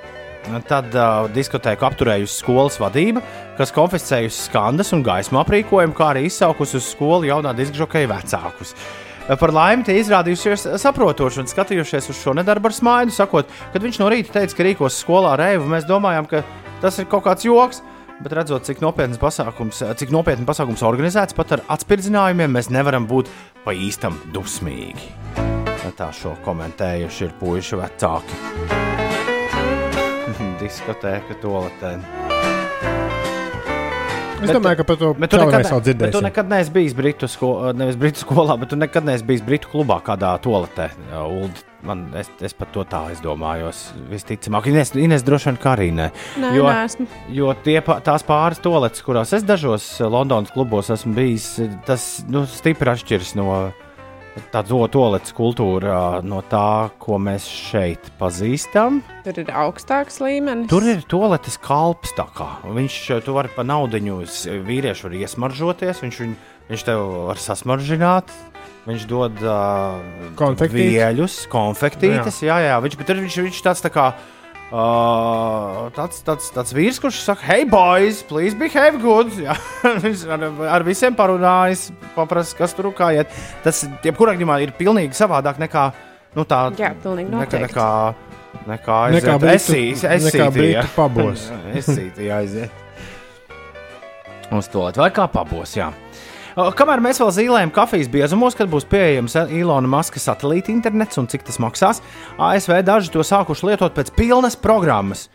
Tad uh, diskotēku apturējusi skolas vadība, kas konfiscējusi skandas un gaismu aprīkojumu, kā arī izsaukusi uz skolu jaunā diskžokeja vecākus. Par laimi tie izrādījušies saprotoši un skatījušies uz šo nedarbu ar smaidu, sakot, kad viņš no rīta teica, ka rīkos skolā reivu, mēs domājām, ka tas ir kaut kāds joks. Bet redzot, cik nopietns pasākums, cik nopietni pasākums organizēts, pat ar atspirdzinājumiem mēs nevaram būt pa īstam dusmīgi. Tā šo komentējuši ir puiši vecāki. Diskotēka toaletē. Es domāju, ka par to Bet tu vēlreiz nekad, vēl bet tu nekad neesi bijis Britu, sko, nevis Britu skolā, bet tu nekad neesi bijis Britu klubā, kādā toaletē. Uldi, Man, es, es pat to tā aizdomājos. Visticamāk, Ines, Ines droši vien kā arī nē. Nē, jo, neesmu. jo tie, tās pāris toaletes, kurās es dažos Londonas klubos esmu bijis, tas nu, stipri atšķiras no tādas toaletes kultūra, no tā, ko mēs šeit pazīstam. Tur ir augstāks līmenis. Tur ir toaletes kalps. Viņš tu vari pa naudu, vīrieši var iesmaržoties, viņš, viņ, viņš tev var sasmaržināt. Viņš dod uh, Konfektītes? vieļus, konfektītes. Jā, jā, viņš, bet tur viņš, viņš tāds tā kā. Uh, tāds, tāds, tāds vīrs, kurš saka, hei, boys, please behave good. (laughs) Jā, viņš ar, ar visiem parunājas, paprasa, kas tur kā iet. Tas, jebkurā gadījumā, ir pilnīgi savādāk nekā nu, tā. Jā, pilnīgi nekā, noteikti. nekā, nekā Nekā aiziet. Esīs, nekā esītī, Britu jā. pabos. (laughs) Esītī aiziet. Uz to vai kā pabos, jā. Kamēr mēs vēl zīmējam kafijas biezumos, kad būs pieejams Ilona Maska satelīta internets un cik tas maksās, ASV daži to sākuši lietot pēc pilnas programmas.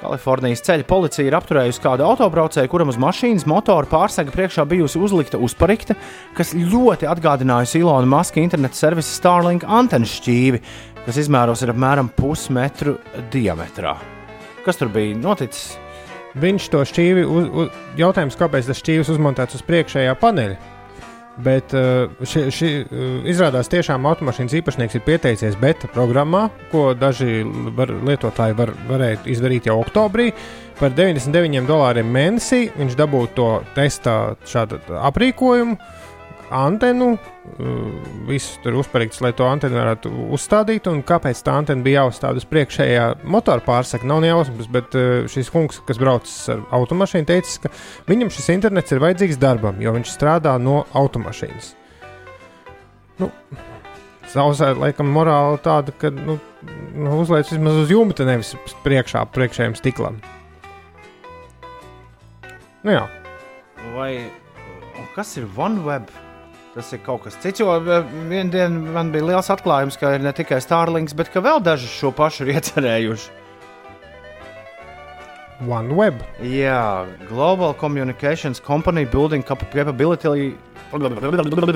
Kalifornijas ceļa policija ir apturējusi kādu autobraucēju, kuram uz mašīnas motora pārsega priekšā bijusi uzlikta uzparikte, kas ļoti atgādinājusi Ilona Maska interneta servisa Starlink antenas šķīvi, kas izmēros ir apmēram pusmetru diametrā. Kas tur bija noticis? Viņš to šķīvi, uz, uz, jautājums, kāpēc tas šķīvis uzmontēts uz priekšējā paneļa. Bet uh, ši, ši, uh, izrādās, tiešām automašīnas īpašnieks ir pieteicies beta programmā, ko daži var, lietotāji var, varēja izdarīt jau oktobrī. Par 99 dolāriem mēnesī viņš dabūja to testa aprīkojumu, antenu, uh, viss tur uzparīgts, lai to antenu varētu uzstādīt. Un kāpēc tā antena bija jāuzstāda uz priekšējā motora pārsaka, nav jausmas. Bet uh, šis kungs, kas brauc ar automašīnu, teica, ka viņam šis internets ir vajadzīgs darbam, jo viņš strādā no automašīnas. Nu, Zausē, laikam, morāli tāda, ka nu, nu, uzliek vismaz uz jumta, nevis priekšā, priekšējiem stiklam. Nu, jā. Vai kas ir OneWeb? Tas ir kaut kas cits. Jo eh, vienā dienā man bija liels atklājums, ka ir ne tikai Starlinks, bet ka vēl daži šo pašu ir (laughs) iecerējuši. OneWeb. Jā, Global Communications Company building cap- capability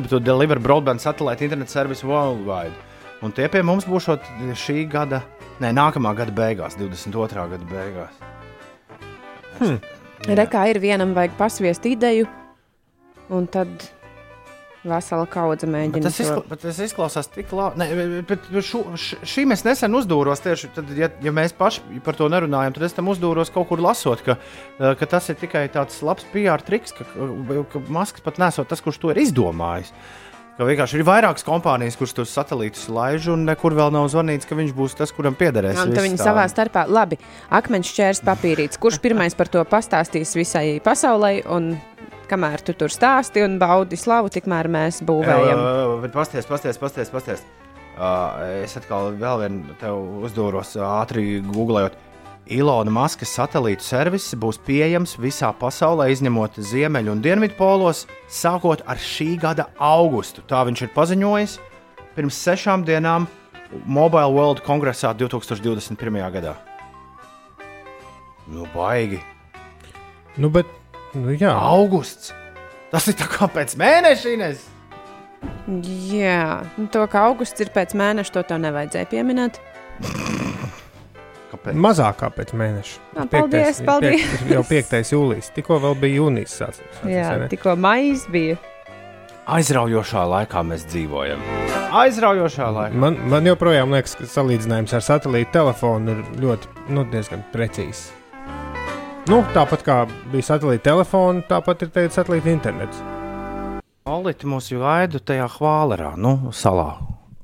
to deliver broadband satellite internet service worldwide. Un tie pie mums būs šī gada, ne nākamā gada beigās, 22. gada beigās. Hmm. Rekā ir vienam vajag pasviest ideju, un tad vesela kaudze mēģina tas, izkla, bet tas izklausās tik labi. Ne, bet šo, šī mēs nesen uzdūros. Tieši tad, ja, ja mēs paši par to nerunājam, tad es tam uzdūros kaut kur lasot, ka, eh, ka tas ir tikai tāds labs PR triks, ka, ka Maskis pat nesot tas, kurš to ir izdomājis. Ka vienkārši ir vairākas kompānijas, kuras tos satelītus laiž, un nekur vēl nav zvanīts, ka viņš būs tas, kuram piederēs. Tad viss viņi tā. savā starpā, labi, akmens šķērs papīrītis. Kurš pirmais par to pastāstīs visai pasaulē, un kamēr tu tur stāsti un baudi slavu, tikmēr mēs būvējam. Jā, bet pasties, pasties, pasties. pasties. Uh, es atkal vēl vienu tev uzdūros ātri googlējot. Ilona Maskas satelītu servis būs pieejams visā pasaulē, izņemot Ziemeļu un Dienvidu polos, sākot ar šī gada augustu. Tā viņš ir paziņojis pirms sešām dienām Mobile World kongresā 2021. gadā. Nu, baigi. Nu, bet, nu, jā. Augusts. Tas ir kā pēc mēneša, Ines. Jā, nu, to, ka augusts ir pēc mēneša, to tev nevajadzēja pieminēt. Kāpēc? Mazāk kā pēc mēneša. Ā, paldies, Piektais- paldies. piek- (laughs) Jau 5. jūlijas. Tikko vēl bija jūnijas sācies. Jā, tikko maijs bija. Aizraujošā laikā mēs dzīvojam. Aizraujošā laikā. Man, man joprojām liekas, ka salīdzinājums ar satelīta telefonu ir ļoti, nu, diezgan precīzs. Nu, tāpat kā bija satelīta telefona, tāpat ir teikt satelīta internets. Olīte mūs jau gaida tajā hvālerā, nu, salā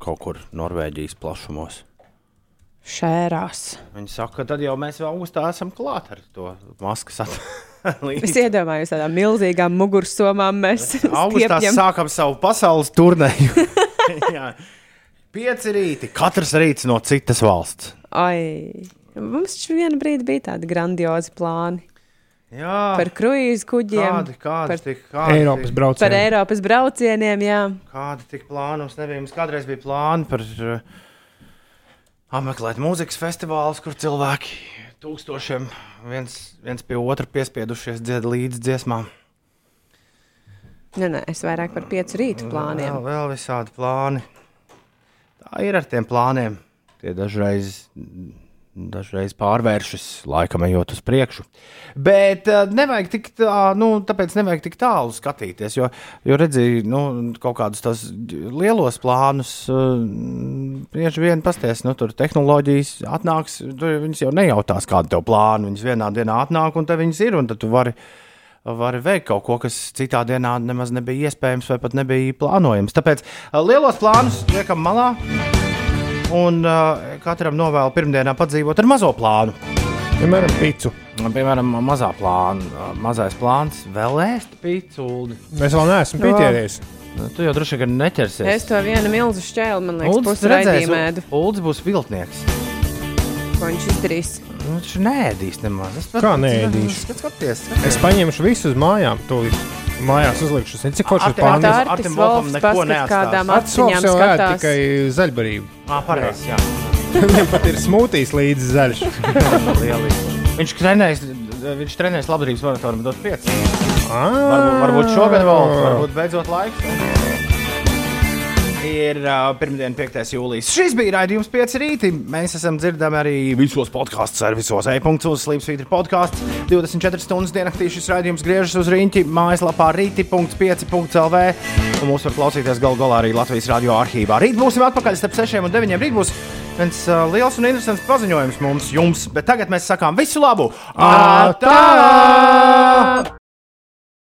kaut kur Norvēģijas plašumos. Šērās. Viņi saka, ka tad jau mēs vēl augustā esam klāt ar to maskas (laughs) Es atlīdzi. iedomājos tādām milzīgām mugursomām. Mēs (laughs) Augustā stiepjam. sākam savu pasaules turnēju. (laughs) Jā. Pieci rīti, katrs rīts no citas valsts. Ai, mums taču vienu brīdi bija tādi grandiozi plāni. Jā, Par kruīzu kuģiem, kādi, kādi par, tik, kādi Eiropas tik- braucieni. par Eiropas braucieniem. Jā. Kādi tik plāni mums nebija? Mums kādreiz bija plāni par uh, apmeklēt mūzikas festivālus, kur cilvēki tūkstošiem viens, viens pie otra piespiedušies dzied līdzi dziesmām. Nē, nē, es vairāk par piecu rītu plāniem. Vēl, vēl visādi plāni. Tā ir ar tiem plāniem. Tie dažreiz, dažreiz pārvēršas, laikam ejot uz priekšu. Bet uh, nevajag tik tā, nu, tāpēc nevajag tik tālu skatīties. Jo, jo redzēju, nu, kaut kādus tos lielos plānus, uh, bieži vien pasties, nu, tur tehnoloģijas atnāks. Tur viņas jau nejautās, kāda tev plāna. Viņas vienā dienā atnāk, un te viņas ir, un tad tu vari vari veikt kaut ko, kas citā dienā nemaz nebija iespējams vai pat nebija plānojams. Tāpēc uh, lielos plānus liekam malā un uh, katram novēlu pirmdienā padzīvot ar mazo plānu. Piemēram, pīci. Piemēram, mazā plāna, mazais plāns vēl ēst pīci. Uldi. Es vēl neesmu pieķēries. Nu, Tu jau droši vien neķersies. Es to vienu milzu šķēlu, man liekas, redzēs, raidījumēdu. Uldis būs viltnieks. Ko viņš izdarīs? Nu, Viņš neēdīs nemaz. Es Kā neēdīšu? Skat- Skaties, Es paņemšu visus uz mājām. Tūlīt. Mājās uzlikšu. Zini, cik ir Artim- pārnēs. Artim- Artim Volfam neko neatstās. kādām ēd skatās. tikai zaļbarību. Ah, pareizi, jā. (laughs) Viņam pat ir smūtijs līdzi zaļš. (laughs) Lieliski. Viņš trenēs, viņš trenēs labdarības maratonu, dot 5. Ah. Varbūt, varbūt šogad vēl, varbūt beidzot laiks. Ir uh, pirmdiena, 5. jūlijas. Šis bija raidījums 5 rītī. Mēs esam dzirdami arī visos podkāstu servisos. E-punkts, Slimsvītra podkāsts. 24 stundas diennaktī šis raidījums griežas uz rīņķi mājaslapā rīti.5.lv. Un mūs var klausīties gal galā arī Latvijas radio arhīvā. Rīt būsim atpakaļ starp 6 un 9. Rīt būs viens uh, liels un interesants paziņojums mums, jums. Bet tagad mēs sakām visu labu! Atā!